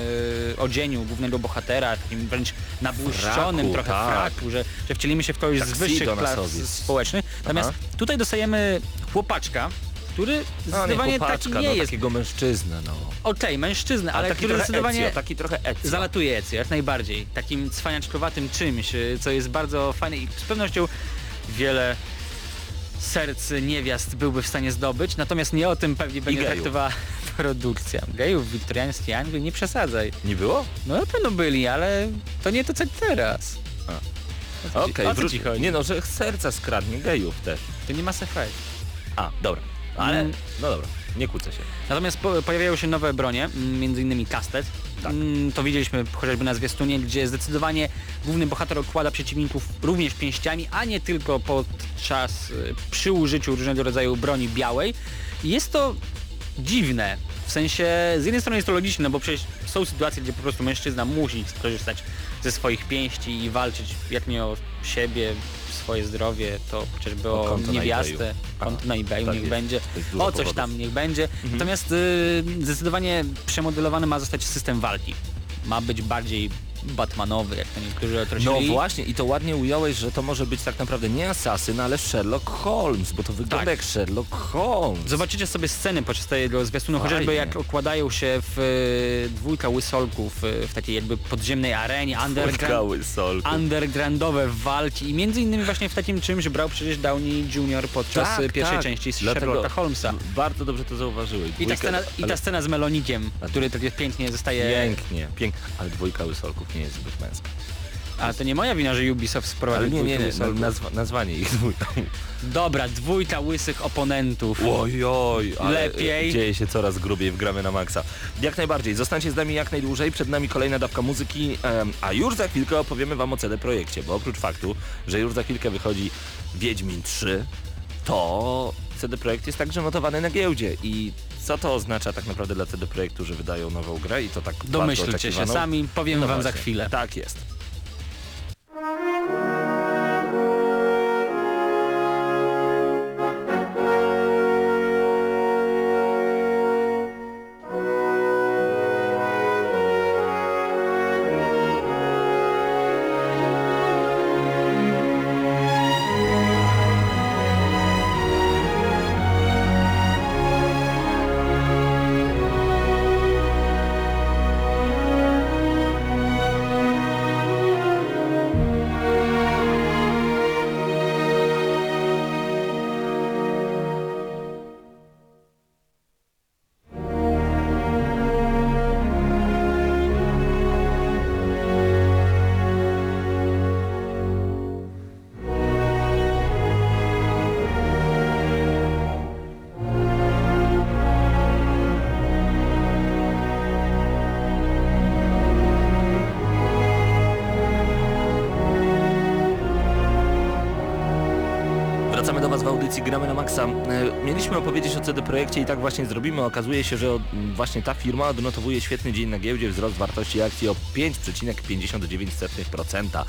e, odzieniu głównego bohatera, takim wręcz nabłyszczonym Fraku, trochę tak. fraku, że, że wcielimy się w kogoś z Tuxedo wyższych klas społecznych. Natomiast tutaj dostajemy chłopaczka, który No, nie zdecydowanie chłopaczka, taki nie no, jest. takiego mężczyznę, no. Okej, mężczyzna, ale, taki który zdecydowanie Ezio, taki trochę Ezio. zalatuje Ezio, jak najbardziej. Takim cwaniaczkowatym czymś, y, co jest bardzo fajne i z pewnością wiele serc niewiast byłby w stanie zdobyć, natomiast nie o tym pewnie będzie traktowała produkcja. Gejów w wiktoriańskiej Anglii nie przesadzaj. Nie było? No na pewno byli, ale to nie to co teraz. Okej, o co wróć-? Nie no, że serca skradnie gejów też. To nie Mass Effect. A, dobra. Ale, Mm. no dobra, nie kłócę się. Natomiast po, pojawiają się nowe bronie, m, między innymi Castet. Tak. Mm, To widzieliśmy chociażby na zwiastunie, gdzie zdecydowanie główny bohater okłada przeciwników również pięściami, a nie tylko podczas y, przy użyciu różnego rodzaju broni białej. I Jest to dziwne. W sensie, z jednej strony jest to logiczne, no bo przecież są sytuacje, gdzie po prostu mężczyzna musi skorzystać ze swoich pięści i walczyć jak nie o siebie, swoje zdrowie, to chociażby O o, konto na niewiastę, konto na eBayu tak niech jest. będzie, o coś powodów. tam niech będzie. Mhm. Natomiast y, zdecydowanie przemodelowany ma zostać system walki. Ma być bardziej Batmanowy, jak to niektórzy No określili. właśnie i to ładnie ująłeś, że to może być tak naprawdę nie asasyn, ale Sherlock Holmes, bo to wygląda Tak. jak Sherlock Holmes. Zobaczycie sobie sceny podczas tego zwiastunu, Fajnie. chociażby jak okładają się w y, dwójka łysolków y, w takiej jakby podziemnej arenie, underground, undergroundowe walki i między innymi właśnie w takim czymś brał przecież Downey Jr. podczas Tak, y, pierwszej tak. części z Dlatego Sherlocka Holmesa. Bardzo dobrze to zauważyłeś. I ta, scena, I ta ale scena z Melonikiem, który tak pięknie zostaje... Pięknie, pięknie. Ale dwójka łysolków nie jest zbyt męska. A to nie moja wina, że Ubisoft sprowadził nie, nie, nie, nazwa, nazwanie ich dwójką. Dobra, dwójka łysych oponentów. Oj, oj, ale Lepiej. dzieje się coraz grubiej w gramy na maksa. Jak najbardziej, zostańcie z nami jak najdłużej, przed nami kolejna dawka muzyki, a już za chwilkę opowiemy wam o CD Projekcie, bo oprócz faktu, że już za chwilkę wychodzi Wiedźmin 3, to CD Projekt jest także notowany na giełdzie i co to oznacza tak naprawdę dla CD Projektu, że wydają nową grę i to tak Domyślcie się sami, powiem No wam za właśnie, chwilę. Tak jest. E, Mieliśmy opowiedzieć o CD Projekcie i tak właśnie zrobimy. Okazuje się, że właśnie ta firma odnotowuje świetny dzień na giełdzie, wzrost wartości akcji o 5,59%.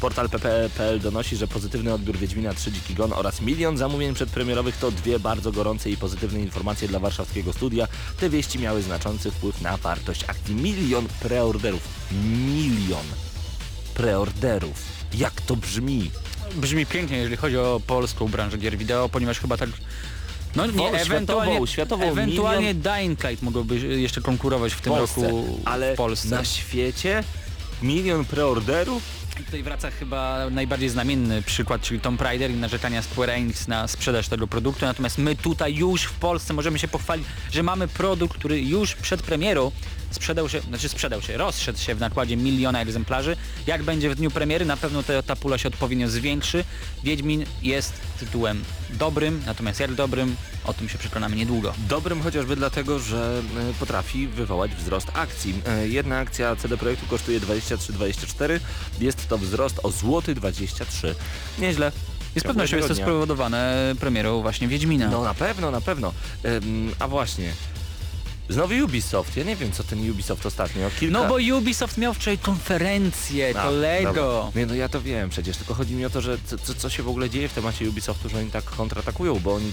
Portal PPE.pl donosi, że pozytywny odbiór Wiedźmina 3 Dziki Gon oraz milion zamówień przedpremierowych to dwie bardzo gorące i pozytywne informacje dla warszawskiego studia. Te wieści miały znaczący wpływ na wartość akcji. Milion preorderów. Milion preorderów. Jak to brzmi? Brzmi pięknie, jeżeli chodzi o polską branżę gier wideo, ponieważ chyba tak... No nie, ewentualnie, światową, światową, ewentualnie Dying Light mogłoby jeszcze konkurować w tym Polsce, roku ale w Polsce. na świecie milion preorderów? I Tutaj wraca chyba najbardziej znamienny przykład, czyli Tomb Raider i narzekania Square Enix na sprzedaż tego produktu, natomiast my tutaj już w Polsce możemy się pochwalić, że mamy produkt, który już przed premierą sprzedał się, znaczy sprzedał się, rozszedł się w nakładzie miliona egzemplarzy. Jak będzie w dniu premiery, na pewno te, ta pula się odpowiednio zwiększy. Wiedźmin jest tytułem dobrym, natomiast jak dobrym, o tym się przekonamy niedługo. Dobrym chociażby dlatego, że e, potrafi wywołać wzrost akcji. E, Jedna akcja CD Projektu kosztuje 23,24, jest to wzrost o złoty 23. Nieźle. I z pewnością jest to spowodowane premierą właśnie Wiedźmina. No na pewno, na pewno. Em, a właśnie. Znowu Ubisoft. Ja nie wiem, co ten Ubisoft ostatnio. Kilka... No bo Ubisoft miał wczoraj konferencję, A, kolego. dobra. Nie, no ja to wiem przecież, tylko chodzi mi o to, że co, co, się w ogóle dzieje w temacie Ubisoftu, że oni tak kontratakują, bo oni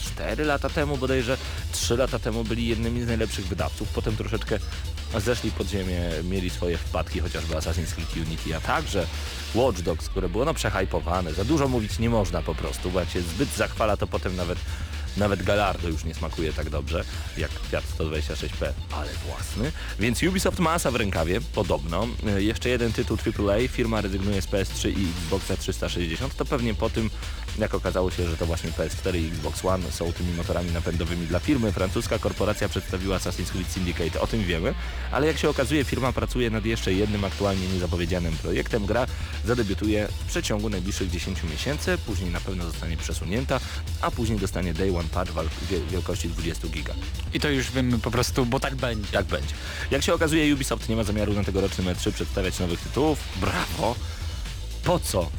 4 lata temu, bodajże 3 lata temu byli jednymi z najlepszych wydawców, potem troszeczkę zeszli pod ziemię, mieli swoje wpadki, chociażby Assassin's Creed Unity, a także Watch Dogs, które było no przehajpowane, za dużo mówić nie można po prostu, bo jak się zbyt zachwala, to potem nawet Nawet Gallardo już nie smakuje tak dobrze jak Fiat 126P, ale własny. Więc Ubisoft ma asa w rękawie, podobno. E, Jeszcze jeden tytuł AAA, firma rezygnuje z PS3 i Xboxa 360, to pewnie po tym, jak okazało się, że to właśnie PS4 i Xbox One są tymi motorami napędowymi dla firmy. Francuska korporacja przedstawiła Assassin's Creed Syndicate, o tym wiemy, ale jak się okazuje, firma pracuje nad jeszcze jednym aktualnie niezapowiedzianym projektem. Gra zadebiutuje w przeciągu najbliższych 10 miesięcy, później na pewno zostanie przesunięta, a później dostanie Day One Patch wielkości 20 giga. I to już wiemy po prostu, bo tak będzie. Tak będzie. Jak się okazuje, Ubisoft nie ma zamiaru na tegorocznym E3 przedstawiać nowych tytułów. Brawo! Po co?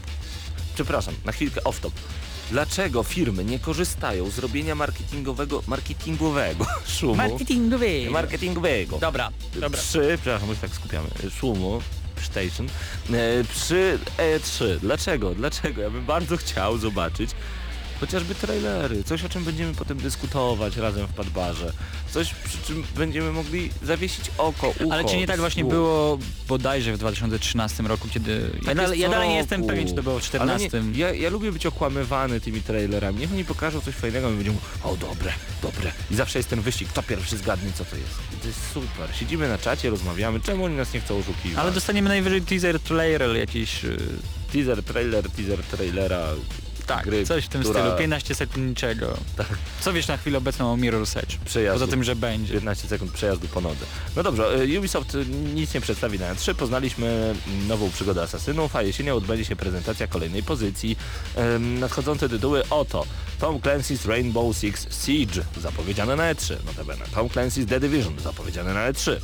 Przepraszam, na chwilkę off-top. Dlaczego firmy nie korzystają z robienia marketingowego, marketingowego szumu? Marketingowy. marketingowego. Dobra, dobra. Przy, przepraszam, się tak skupiamy, szumu, station, e, przy E3. Dlaczego? Dlaczego? Ja bym bardzo chciał zobaczyć chociażby trailery, coś o czym będziemy potem dyskutować razem w Padbarze, coś przy czym będziemy mogli zawiesić oko, ucho, Ale czy nie tak właśnie słuch. było bodajże w 2013 roku, kiedy... Ja, Tak dalej, jest ja dalej nie jestem pewien, czy to było w Ale 14. Nie, ja, ja lubię być okłamywany tymi trailerami. Niech oni pokażą coś fajnego i będziemy o dobre, dobre. I zawsze jest ten wyścig, kto pierwszy zgadnie co to jest. I to jest super. Siedzimy na czacie, rozmawiamy, czemu oni nas nie chcą oszukiwać. Ale dostaniemy najwyżej teaser trailer jakiś... y, Teaser, trailer, teaser, trailera. Tak, gry, coś w tym która- stylu, 15 sekund niczego. Tak. Co wiesz na chwilę obecną o Mirror's Edge? Przejazdu. Poza tym, że będzie. 15 sekund przejazdu po nodze. No dobrze, y, Ubisoft y, nic nie przedstawi na E3. Poznaliśmy nową przygodę asasynów, a jesienią odbędzie się prezentacja kolejnej pozycji. Nadchodzące tytuły oto Tom Clancy's Rainbow Six Siege, zapowiedziane na E3. Notabene. Tom Clancy's The Division, zapowiedziane na E3.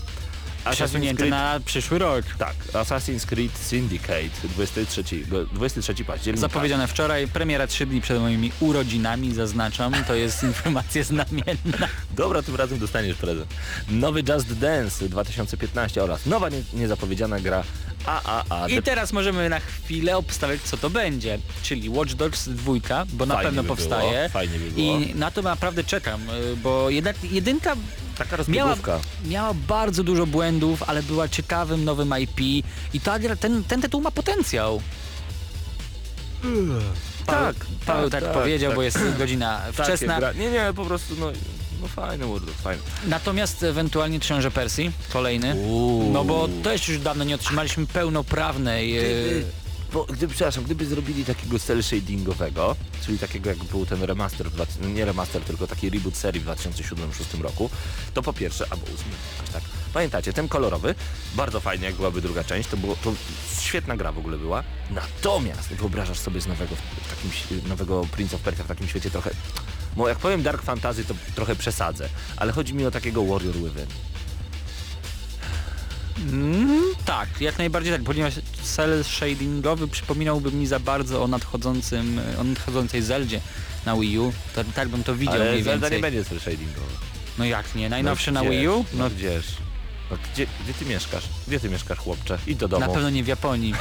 Przesunięte na przyszły rok. tak, Assassin's Creed Syndicate 23, go- 23 października. Zapowiedziane wczoraj, premiera 3 dni przed moimi urodzinami, zaznaczam. To jest informacja znamienna. Dobra, tym razem dostaniesz prezent. Nowy Just Dance 2015 oraz nowa nie, niezapowiedziana gra AAA. I teraz możemy na chwilę obstawiać, co to będzie. Czyli Watch Dogs 2, bo na Fajnie pewno by powstaje. było, fajnie by było. I na to naprawdę czekam, y, bo jednak jedynka Taka miała, miała bardzo dużo błędów, ale była ciekawym nowym IP i ta, ten, ten tytuł ma potencjał. Tak, Paweł tak, powiedział, bo jest godzina wczesna. Nie, nie, po prostu no, no fajny World of fajny. Natomiast ewentualnie Książę Persji, kolejny. Uuu. No bo też już dawno nie otrzymaliśmy pełnoprawnej... Gdyby, e, bo, gdyby, przepraszam, gdyby zrobili takiego cel shadingowego, czyli takiego jak był ten remaster, nie remaster, tylko taki reboot serii w 2007-2006 roku, to po pierwsze, albo 8, aż tak, pamiętacie, ten kolorowy, bardzo fajnie jak byłaby druga część, to było, to świetna gra w ogóle była, natomiast wyobrażasz sobie z nowego, w takim, nowego Prince of Persia w takim świecie trochę, bo jak powiem Dark Fantasy, to trochę przesadzę, ale chodzi mi o takiego Warrior Within. Tak, jak najbardziej tak, ponieważ cel shadingowy przypominałby mi za bardzo o nadchodzącym, o nadchodzącej Zeldzie na Wii U. To, tak bym to widział Ale mniej Zelda więcej. nie będzie cel shadingowy. No jak nie? Najnowsze na gdzież? Wii U? No gdzież? No gdzie, gdzie ty mieszkasz? Gdzie ty mieszkasz, chłopcze? Idź do domu. Na pewno nie w Japonii.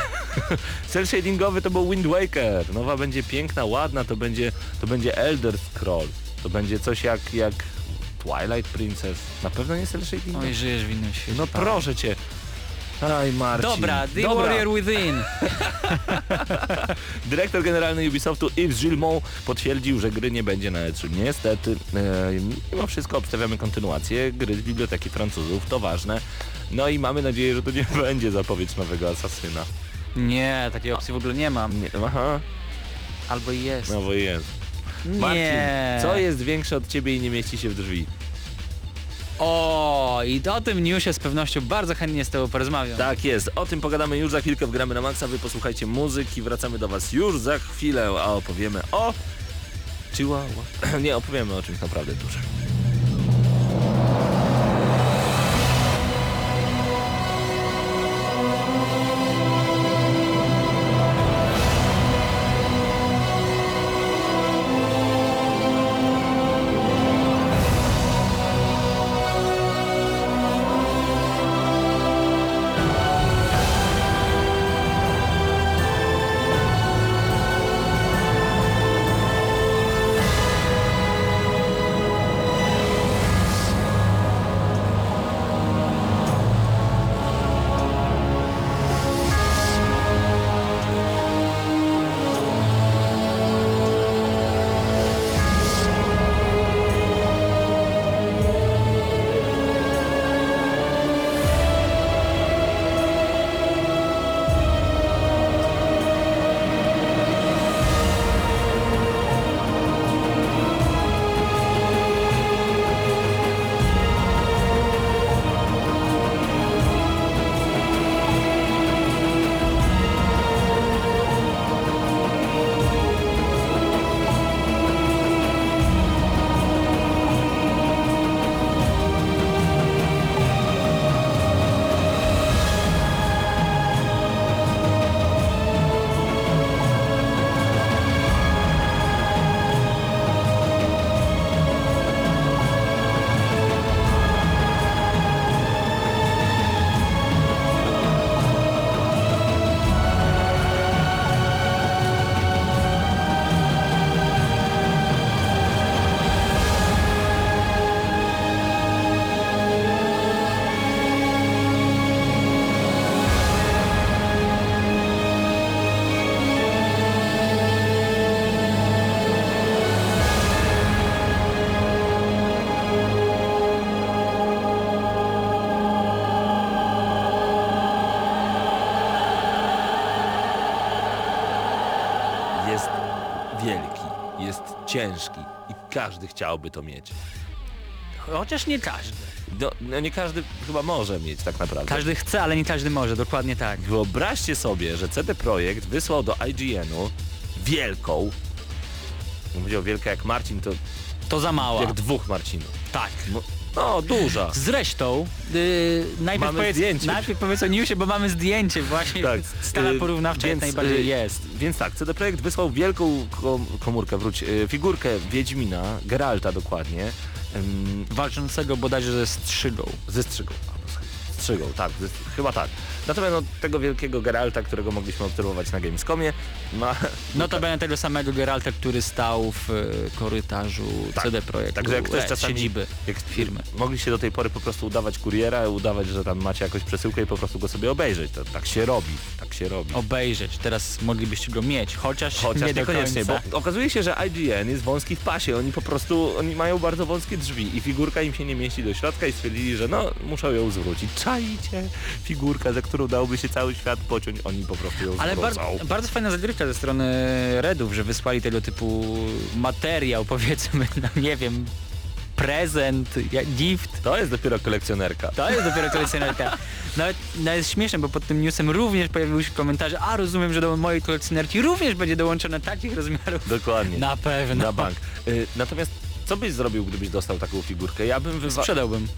Cel shadingowy to był Wind Waker. Nowa będzie piękna, ładna, to będzie, to będzie Elder Scroll. To będzie coś jak, jak Twilight Princess. Na pewno nie cel shadingowy. Oj, żyjesz w innym świecie. No proszę cię. Aj Marcin. Dobra, The Dobra. Warrior Within. Dyrektor generalny Ubisoftu Yves Gilmont potwierdził, że gry nie będzie na E3. Niestety, e, mimo wszystko obstawiamy kontynuację gry z biblioteki Francuzów, to ważne. No i mamy nadzieję, że to nie będzie zapowiedź nowego Asasyna. Nie, takiej opcji w ogóle nie mam. Nie, aha, Albo jest. no bo jest. Marcin, Nie. co jest większe od ciebie i nie mieści się w drzwi? O, i o tym newsie z pewnością bardzo chętnie z tobą porozmawiam. Tak jest, o tym pogadamy już za chwilkę w Gramy na Maxa, wy posłuchajcie muzyki, wracamy do was już za chwilę, a opowiemy o... Chihuahua? nie, opowiemy o czymś naprawdę dużym. Wielki, jest ciężki i każdy chciałby to mieć. Chociaż nie każdy. No, no nie każdy chyba może mieć tak naprawdę. Każdy chce, ale nie każdy może, dokładnie tak. Wyobraźcie sobie, że CD Projekt wysłał do IGN-u wielką, nie powiedział wielka jak Marcin, to To za mała. jak dwóch Marcinów. Tak. No, no duża. Zresztą, yy, najpierw, Mamy powiedz, zdjęcie. najpierw powiedz o newsie, bo mamy zdjęcie właśnie. Tak, Skala y, porównawcza więc, jak najbardziej y, jest. Więc tak, CD Projekt wysłał wielką kom komórkę, wróć, y, figurkę Wiedźmina, Geralta dokładnie, ym, Walczącego bodajże ze strzygą. ze strzygą. Albo z Strzygą, tak, chyba tak. Natomiast no, tego wielkiego Geralta, którego mogliśmy obserwować na Gamescomie, ma... No to będzie tego samego Geralta, który stał w e, korytarzu Tak. CD Projektu. Także jak ktoś e, czasami... siedziby Jak firmy. Mogliście do tej pory po prostu udawać kuriera, udawać, że tam macie jakąś przesyłkę i po prostu go sobie obejrzeć. To, tak się robi, tak się robi. Obejrzeć. Teraz moglibyście go mieć, chociaż, Chociaż nie do niekoniecznie, końca. bo okazuje się, że IGN jest wąski w pasie. Oni po prostu, oni mają bardzo wąskie drzwi i figurka im się nie mieści do środka i stwierdzili, że no, muszą ją zwrócić. Czajcie, figurka, za którą dałby się cały świat pociąć, oni po prostu ją Ale bar zwrócą. bardzo fajna zagrywka ze strony Redów, że wysłali tego typu materiał, powiedzmy, no nie wiem, prezent, gift. To jest dopiero kolekcjonerka. To jest dopiero kolekcjonerka. Nawet, nawet jest śmieszne, bo pod tym newsem również pojawiły się komentarze, a rozumiem, że do mojej kolekcjonerki również będzie dołączone takich rozmiarów. Dokładnie. Na pewno. Na bank. Y, natomiast co byś zrobił, gdybyś dostał taką figurkę? Ja bym wywa... Sprzedałbym.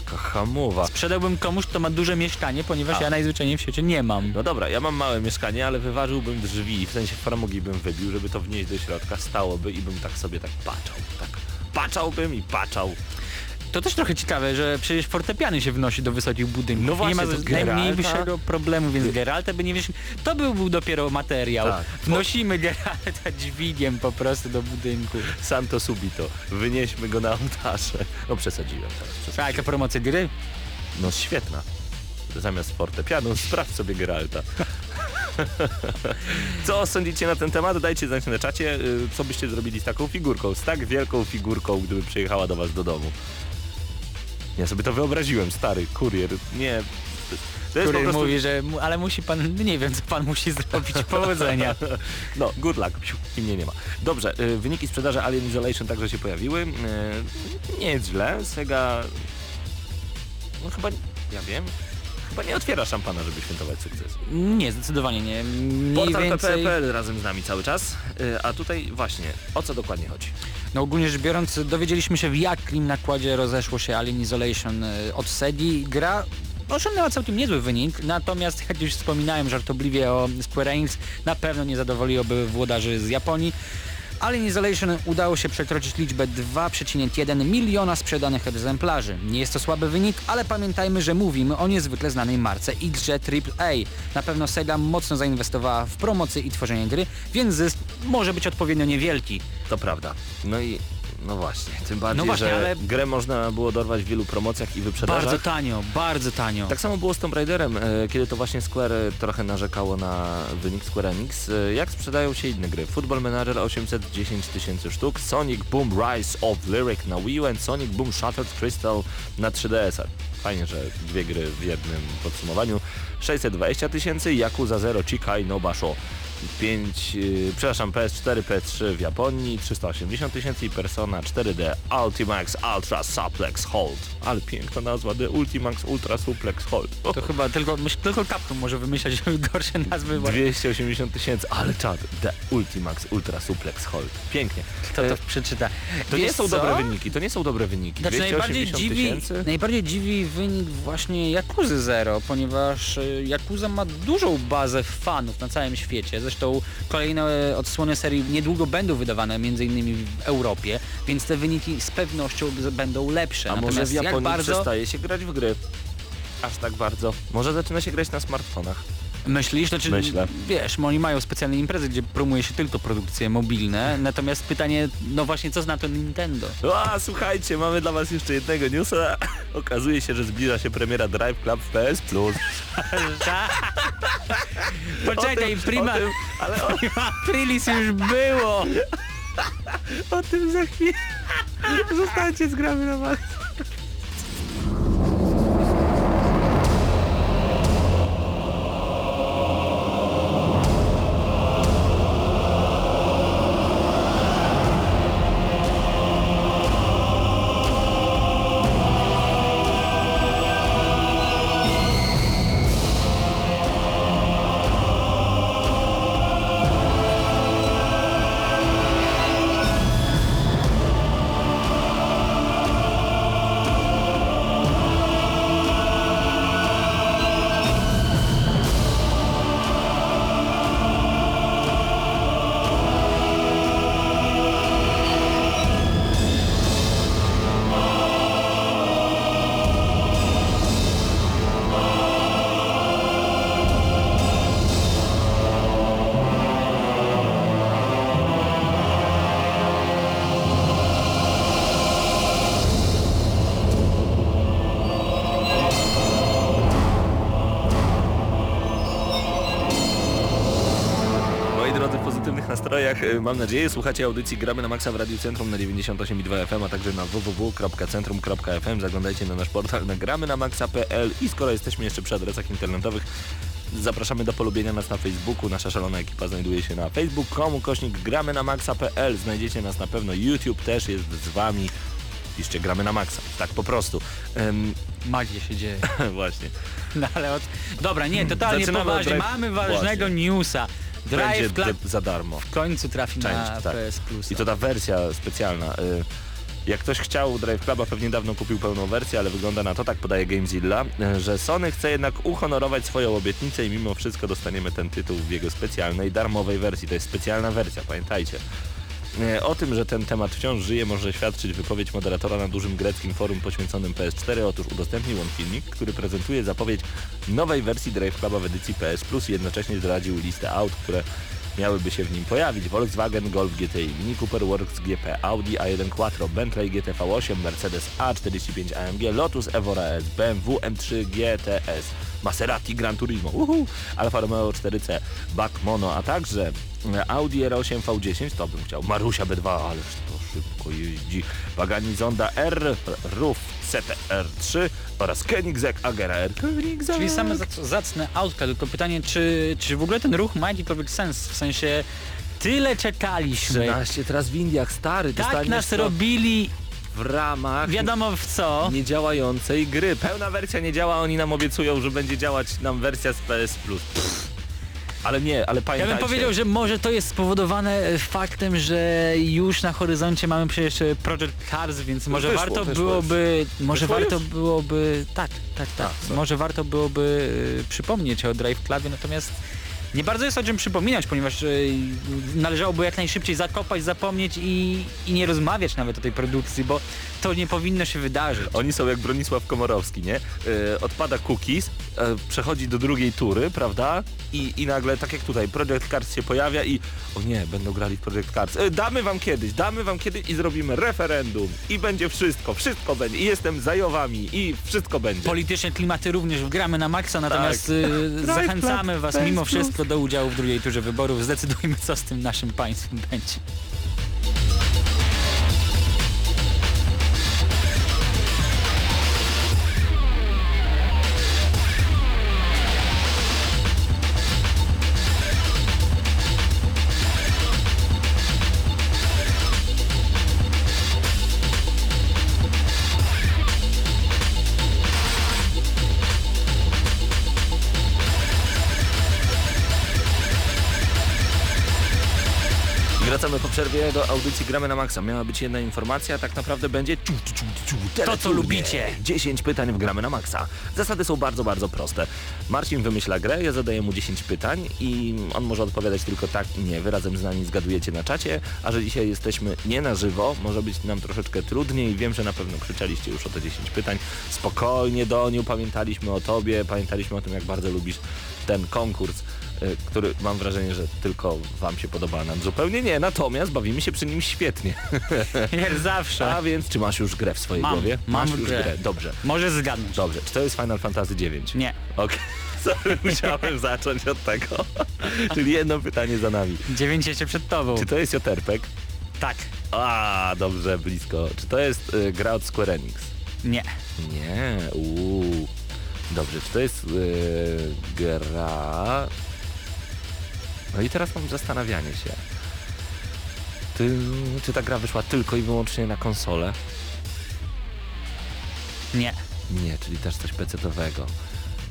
Jaka hamowa. Sprzedałbym komuś, kto ma duże mieszkanie, ponieważ A. ja najzwyczajniej w świecie nie mam. No dobra, ja mam małe mieszkanie, ale wyważyłbym drzwi, w sensie framugi bym wybił, żeby to wnieść do środka, stałoby i bym tak sobie tak paczał, tak paczałbym i paczał. To też trochę ciekawe, że przecież fortepiany się wnosi do wysokich budynków. No właśnie, nie ma Geralta- najmniejszego problemu, więc Geralta by nie wiesz. To by był dopiero materiał. Tak. Wnosimy Geralta dźwigiem po prostu do budynku. Santo subito, wynieśmy go na ołtarze. No przesadziłem teraz. A Przesadziłem. jaka promocja gry? No świetna. Zamiast fortepianu sprawdź sobie Geralta. Co sądzicie na ten temat? Dajcie znać na czacie, y, co byście zrobili z taką figurką, z tak wielką figurką, gdyby przyjechała do was do domu. Ja sobie to wyobraziłem, stary kurier. Nie. To jest Który prostu... mówi, że ale musi pan, nie wiem co pan musi zrobić, powodzenia. No, good luck. I mnie nie ma. Dobrze, y, wyniki sprzedaży Alien Isolation także się pojawiły. Y, Nie jest źle. Sega... No chyba, ja wiem, chyba nie otwiera szampana, żeby świętować sukces. Nie, zdecydowanie nie. Mniej Portal więcej... Razem z nami cały czas. Y, A tutaj właśnie, o co dokładnie chodzi? No ogólnie rzecz biorąc, dowiedzieliśmy się w jakim nakładzie rozeszło się Alien Isolation y, od Segi. Gra osiągnęła całkiem niezły wynik, natomiast jak już wspominałem żartobliwie o Square Enix, na pewno nie zadowoliłoby włodarzy z Japonii. Alien Isolation udało się przekroczyć liczbę 2,1 miliona sprzedanych egzemplarzy. Nie jest to słaby wynik, ale pamiętajmy, że mówimy o niezwykle znanej marce XG AAA. Na pewno Sega mocno zainwestowała w promocję i tworzenie gry, więc zysk może być odpowiednio niewielki. To prawda. No i no właśnie, tym bardziej, No właśnie, że ale- grę można było dorwać w wielu promocjach i wyprzedażach. Bardzo tanio, bardzo tanio. Tak samo było z Tomb Raiderem, e, kiedy to właśnie Square e, trochę narzekało na wynik Square Enix. E, Jak sprzedają się inne gry? Football Manager 810 tysięcy sztuk, Sonic Boom Rise of Lyric na Wii U and Sonic Boom Shattered Crystal na 3DS. Fajnie, że dwie gry w jednym podsumowaniu. 620 tysięcy, Yakuza Zero Chikai no Basho. 5, yy, przepraszam, PS4, PS3 w Japonii, 380 tysięcy i Persona 4D Ultimax Ultra Suplex Hold. Ale piękna nazwa, The Ultimax Ultra Suplex Hold. O, To chyba tylko, myśl, tylko Capcom może wymyślać gorsze nazwy. bo 280 tysięcy, ale czad, The Ultimax Ultra Suplex Hold. Pięknie. Kto to E, przeczyta? to nie Wiesz są co? dobre wyniki, to nie są dobre wyniki. Znaczy najbardziej 280 dziwi, tysięcy. najbardziej dziwi wynik właśnie Yakuzy Zero, ponieważ y, Yakuza ma dużą bazę fanów na całym świecie. Zresztą kolejne odsłony serii niedługo będą wydawane innymi w Europie, więc te wyniki z pewnością będą lepsze. A może w Natomiast jak Japonii bardzo przestaje się grać w gry? Aż tak bardzo. Może zaczyna się grać na smartfonach. Myślisz? Znaczy, Myślę. Wiesz, oni mają specjalne imprezy, gdzie promuje się tylko produkcje mobilne, natomiast pytanie, no właśnie co zna to Nintendo? A, słuchajcie, mamy dla was jeszcze jednego newsa. Okazuje się, że zbliża się premiera Drive Club w PS Plus. Poczekaj, O tym- prima, tym- ale o, prima aprilis już było! o tym za chwilę. Zostańcie z gramy na was. Mam nadzieję. Słuchacie audycji Gramy na Maxa w Radiu Centrum na 98,2 FM, a także na www.centrum.fm. Zaglądajcie na nasz portal na gramy na maxa.pl i skoro jesteśmy jeszcze przy adresach internetowych, zapraszamy do polubienia nas na Facebooku. Nasza szalona ekipa znajduje się na facebook.com, kośnik gramy na maxa.pl. Znajdziecie nas na pewno. YouTube też jest z wami. Piszcie gramy na maxa. Tak po prostu. Em, Magia się dzieje. właśnie. No ale od... Dobra, nie, totalnie Zaczynamy poważnie. Mamy ważnego newsa. Drive Będzie za darmo. w końcu trafi na Część, tak. PS Plus. I to ta wersja specjalna. Y, Jak ktoś chciał Drive Cluba, pewnie dawno kupił pełną wersję, ale wygląda na to, tak podaje Gamezilla, y, że Sony chce jednak uhonorować swoją obietnicę i mimo wszystko dostaniemy ten tytuł w jego specjalnej, darmowej wersji. To jest specjalna wersja, pamiętajcie. Y, O tym, że ten temat wciąż żyje, może świadczyć wypowiedź moderatora na dużym greckim forum poświęconym PS4. Otóż udostępnił on filmik, który prezentuje zapowiedź nowej wersji Drive Cluba w edycji PS Plus i jednocześnie zdradził listę aut, które miałyby się w nim pojawić. Volkswagen Golf GTI, Mini Cooper Works GP, Audi A1 Quattro, Bentley GTV8, Mercedes A45 AMG, Lotus Evora S, BMW M3 GTS, Maserati Gran Turismo, uhu, Alfa Romeo 4C, Buck Mono, a także Audi R8 V10, to bym chciał, Marusia B2, ależ to szybko jeździ, Pagani Zonda R, Roof CTR3 oraz Koenigsegg Agera R. Koenigsegg. Czyli same zac- zacne autka, tylko pytanie, czy, czy w ogóle ten ruch ma jakikolwiek sens? W sensie, tyle czekaliśmy, 13 teraz w Indiach, stary, tak nas to robili, w ramach wiadomo w co. niedziałającej gry. Pełna wersja nie działa, oni nam obiecują, że będzie działać nam wersja z PS Plus. Ale nie, ale Ja pamiętajcie. bym powiedział, że może to jest spowodowane e, faktem, że już na horyzoncie mamy przecież e, Project Cars, więc może Wyszło, warto wyszło byłoby, może Wyszło warto już? byłoby, tak, tak, tak, A, może warto byłoby e, przypomnieć o Drive Clubie, natomiast nie bardzo jest o czym przypominać, ponieważ e, należałoby jak najszybciej zakopać, zapomnieć i, i nie rozmawiać nawet o tej produkcji, bo to nie powinno się wydarzyć. Oni są jak Bronisław Komorowski, nie? Yy, odpada cookies, yy, przechodzi do drugiej tury, prawda? I, I nagle, tak jak tutaj, Project Cars się pojawia i o nie, będą grali w Project Cars. Yy, damy wam kiedyś, damy wam kiedyś i zrobimy referendum i będzie wszystko, wszystko będzie i jestem za Jowami i wszystko będzie. Polityczne klimaty również gramy na maksa, natomiast y, zachęcamy was mimo wszystko do udziału w drugiej turze wyborów. Zdecydujmy co z tym naszym państwem będzie. Przerwie do audycji Gramy na Maxa. Miała być jedna informacja, a tak naprawdę będzie ciu, ciu, ciu, ciu, To, co lubicie. 10 pytań w Gramy na Maxa. Zasady są bardzo, bardzo proste. Marcin wymyśla grę, ja zadaję mu 10 pytań i on może odpowiadać tylko tak i nie. Wy razem z nami zgadujecie na czacie, a że dzisiaj jesteśmy nie na żywo, może być nam troszeczkę trudniej. Wiem, że na pewno krzyczeliście już o te 10 pytań. Spokojnie, Doniu, pamiętaliśmy o tobie, pamiętaliśmy o tym, jak bardzo lubisz ten konkurs który mam wrażenie, że tylko wam się podoba, a nam zupełnie nie, natomiast bawimy się przy nim świetnie. Jak zawsze. A więc, czy masz już grę w swojej Mam, głowie? mam masz już grę. grę. Dobrze. Może zgadnąć. Dobrze, czy to jest Final Fantasy IX? Nie. Okej, sorry, musiałem zacząć od tego. Czyli jedno pytanie za nami. Dziewięć jeszcze przed tobą. Czy to jest Joterpek? Tak. A, dobrze, blisko. Czy to jest y, gra od Square Enix? Nie. Nie, uuu. Dobrze, czy to jest y, gra... No i teraz mam zastanawianie się. Czy ta gra wyszła tylko i wyłącznie na konsolę? Nie. Nie, czyli też coś PC-owego.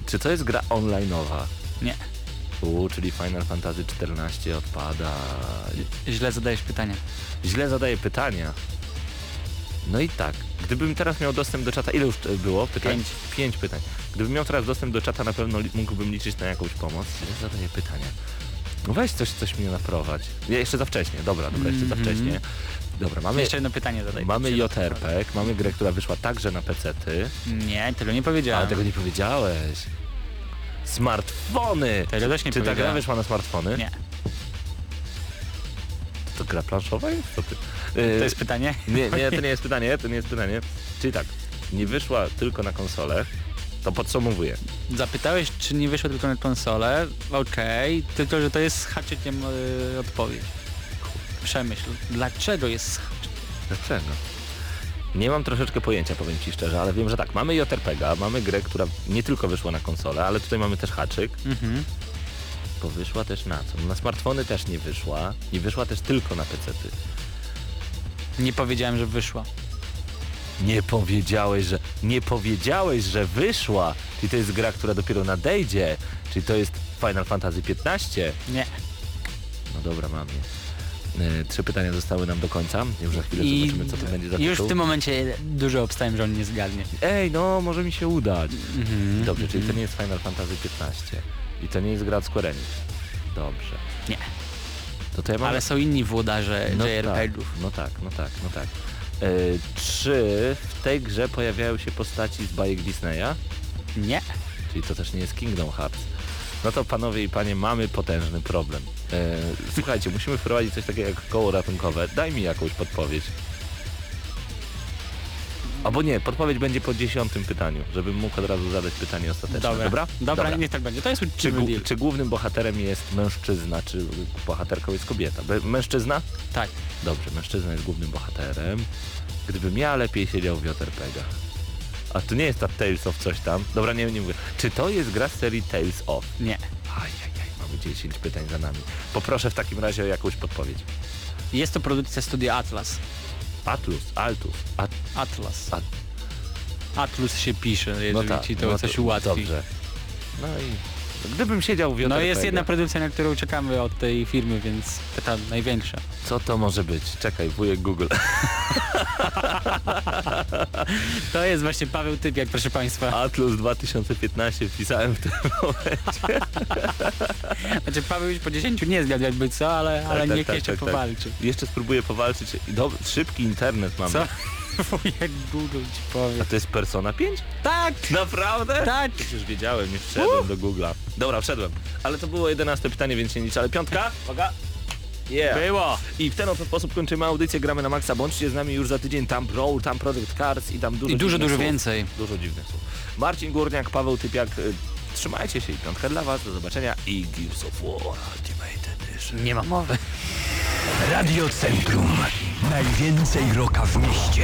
Czy to jest gra online'owa? Nie. U, czyli Final Fantasy XIV odpada. Źle zadajesz pytania. Źle zadaję pytania. No i tak, gdybym teraz miał dostęp do czata, ile już było pytań? Pięć. Pięć pytań. Gdybym miał teraz dostęp do czata, na pewno mógłbym liczyć na jakąś pomoc. Źle zadaję pytania. No weź coś, coś mnie naprowadź. Nie, jeszcze za wcześnie, dobra, dobra, jeszcze za Mhm. wcześnie. Dobra, mamy, Jeszcze jedno pytanie zadaj. mamy JRPG, mamy grę, która wyszła także na PC-ty, Nie, tego nie powiedziałem. ale tego nie powiedziałeś. Smartfony! Tego też nie Czy ta gra powiedziałem. wyszła na smartfony? Nie. To gra planszowa jest? Co ty? To Yy, jest pytanie? Nie, nie, to nie jest pytanie, to nie jest pytanie. Czyli tak, nie wyszła tylko na konsolę, to podsumowuję. Zapytałeś, czy nie wyszło tylko na konsolę. Okej, tylko że to jest z haczykiem yy, odpowiedź. Przemyśl, dlaczego jest z haczykiem? Dlaczego? Nie mam troszeczkę pojęcia, powiem Ci szczerze, ale wiem, że tak, mamy JRPG, mamy grę, która nie tylko wyszła na konsolę, ale tutaj mamy też haczyk, Mhm. bo wyszła też na co? Na smartfony też nie wyszła i wyszła też tylko na PC-ty. Nie powiedziałem, że wyszła. Nie powiedziałeś, że nie powiedziałeś, że wyszła. Czyli to jest gra, która dopiero nadejdzie. Czyli to jest Final Fantasy XV. Nie. No dobra, mam je. E, Trzy pytania zostały nam do końca. Już za chwilę I zobaczymy, co to będzie za już tytuł. w tym momencie dużo obstałem, że on nie zgadnie. Ej, no, może mi się udać. Mhm. Dobrze, czyli to nie jest Final Fantasy XV. I to nie jest gra od Square Enix. Dobrze. Nie. To to ja mam... Ale są inni włodarze no JRPG-ów. tak, no tak, no tak, no tak. E, czy w tej grze pojawiają się postaci z bajek Disneya? Nie. Czyli to też nie jest Kingdom Hearts. No to panowie i panie, mamy potężny problem. E, słuchajcie, musimy wprowadzić coś takiego jak koło ratunkowe. Daj mi jakąś podpowiedź. Albo nie, podpowiedź będzie po dziesiątym pytaniu, żebym mógł od razu zadać pytanie ostateczne. Dobra. Dobra? Dobra, niech tak będzie. To jest Czy, czy głównym bohaterem jest mężczyzna, czy bohaterką jest kobieta? Mężczyzna? Tak. Dobrze, mężczyzna jest głównym bohaterem. Gdybym ja lepiej siedział w JRPG. A to nie jest ta Tales of coś tam. Dobra, nie, nie mówię. Czy to jest gra z serii Tales of? Nie. Ajajaj, mamy 10 pytań za nami. Poproszę w takim razie o jakąś podpowiedź. Jest to produkcja studia Atlas. Atlus, Altus, At, Atlas. At- Atlus się pisze, jeżeli no tak, ci to no coś ułatwi. Dobrze. No i gdybym siedział w No jest jedna produkcja, na którą czekamy od tej firmy, więc ta największa. co to może być? Czekaj, wujek Google. To jest właśnie Paweł Typiak, proszę Państwa. Atlus 2015 wpisałem w tym momencie. Znaczy Paweł już po 10 nie zgadł jakby co, ale, ale tak, niech tak, jeszcze tak, tak. powalczy. Jeszcze spróbuję powalczyć. Dob- szybki internet mamy. Co? Wujek Google ci powie. A to jest Persona 5? Tak! Naprawdę? Tak! Już wiedziałem, nie wszedłem do Google'a. Dobra, wszedłem. Ale to było 11 pytanie, więc nie liczy. Ale piątka? Uwaga. Yeah. Było! I w ten oto sposób kończymy audycję, gramy na maksa. Bądźcie z nami już za tydzień. Tam Brawl, tam Project Cars i tam dużo I dużo, dużo słów. więcej. Dużo dziwnych słów. Marcin Górniak, Paweł Typiak. y, Trzymajcie się i piątka dla was. Do zobaczenia i Gears of War Ultimate Edition. Nie ma mowy. Radio Centrum. Najwięcej roka w mieście.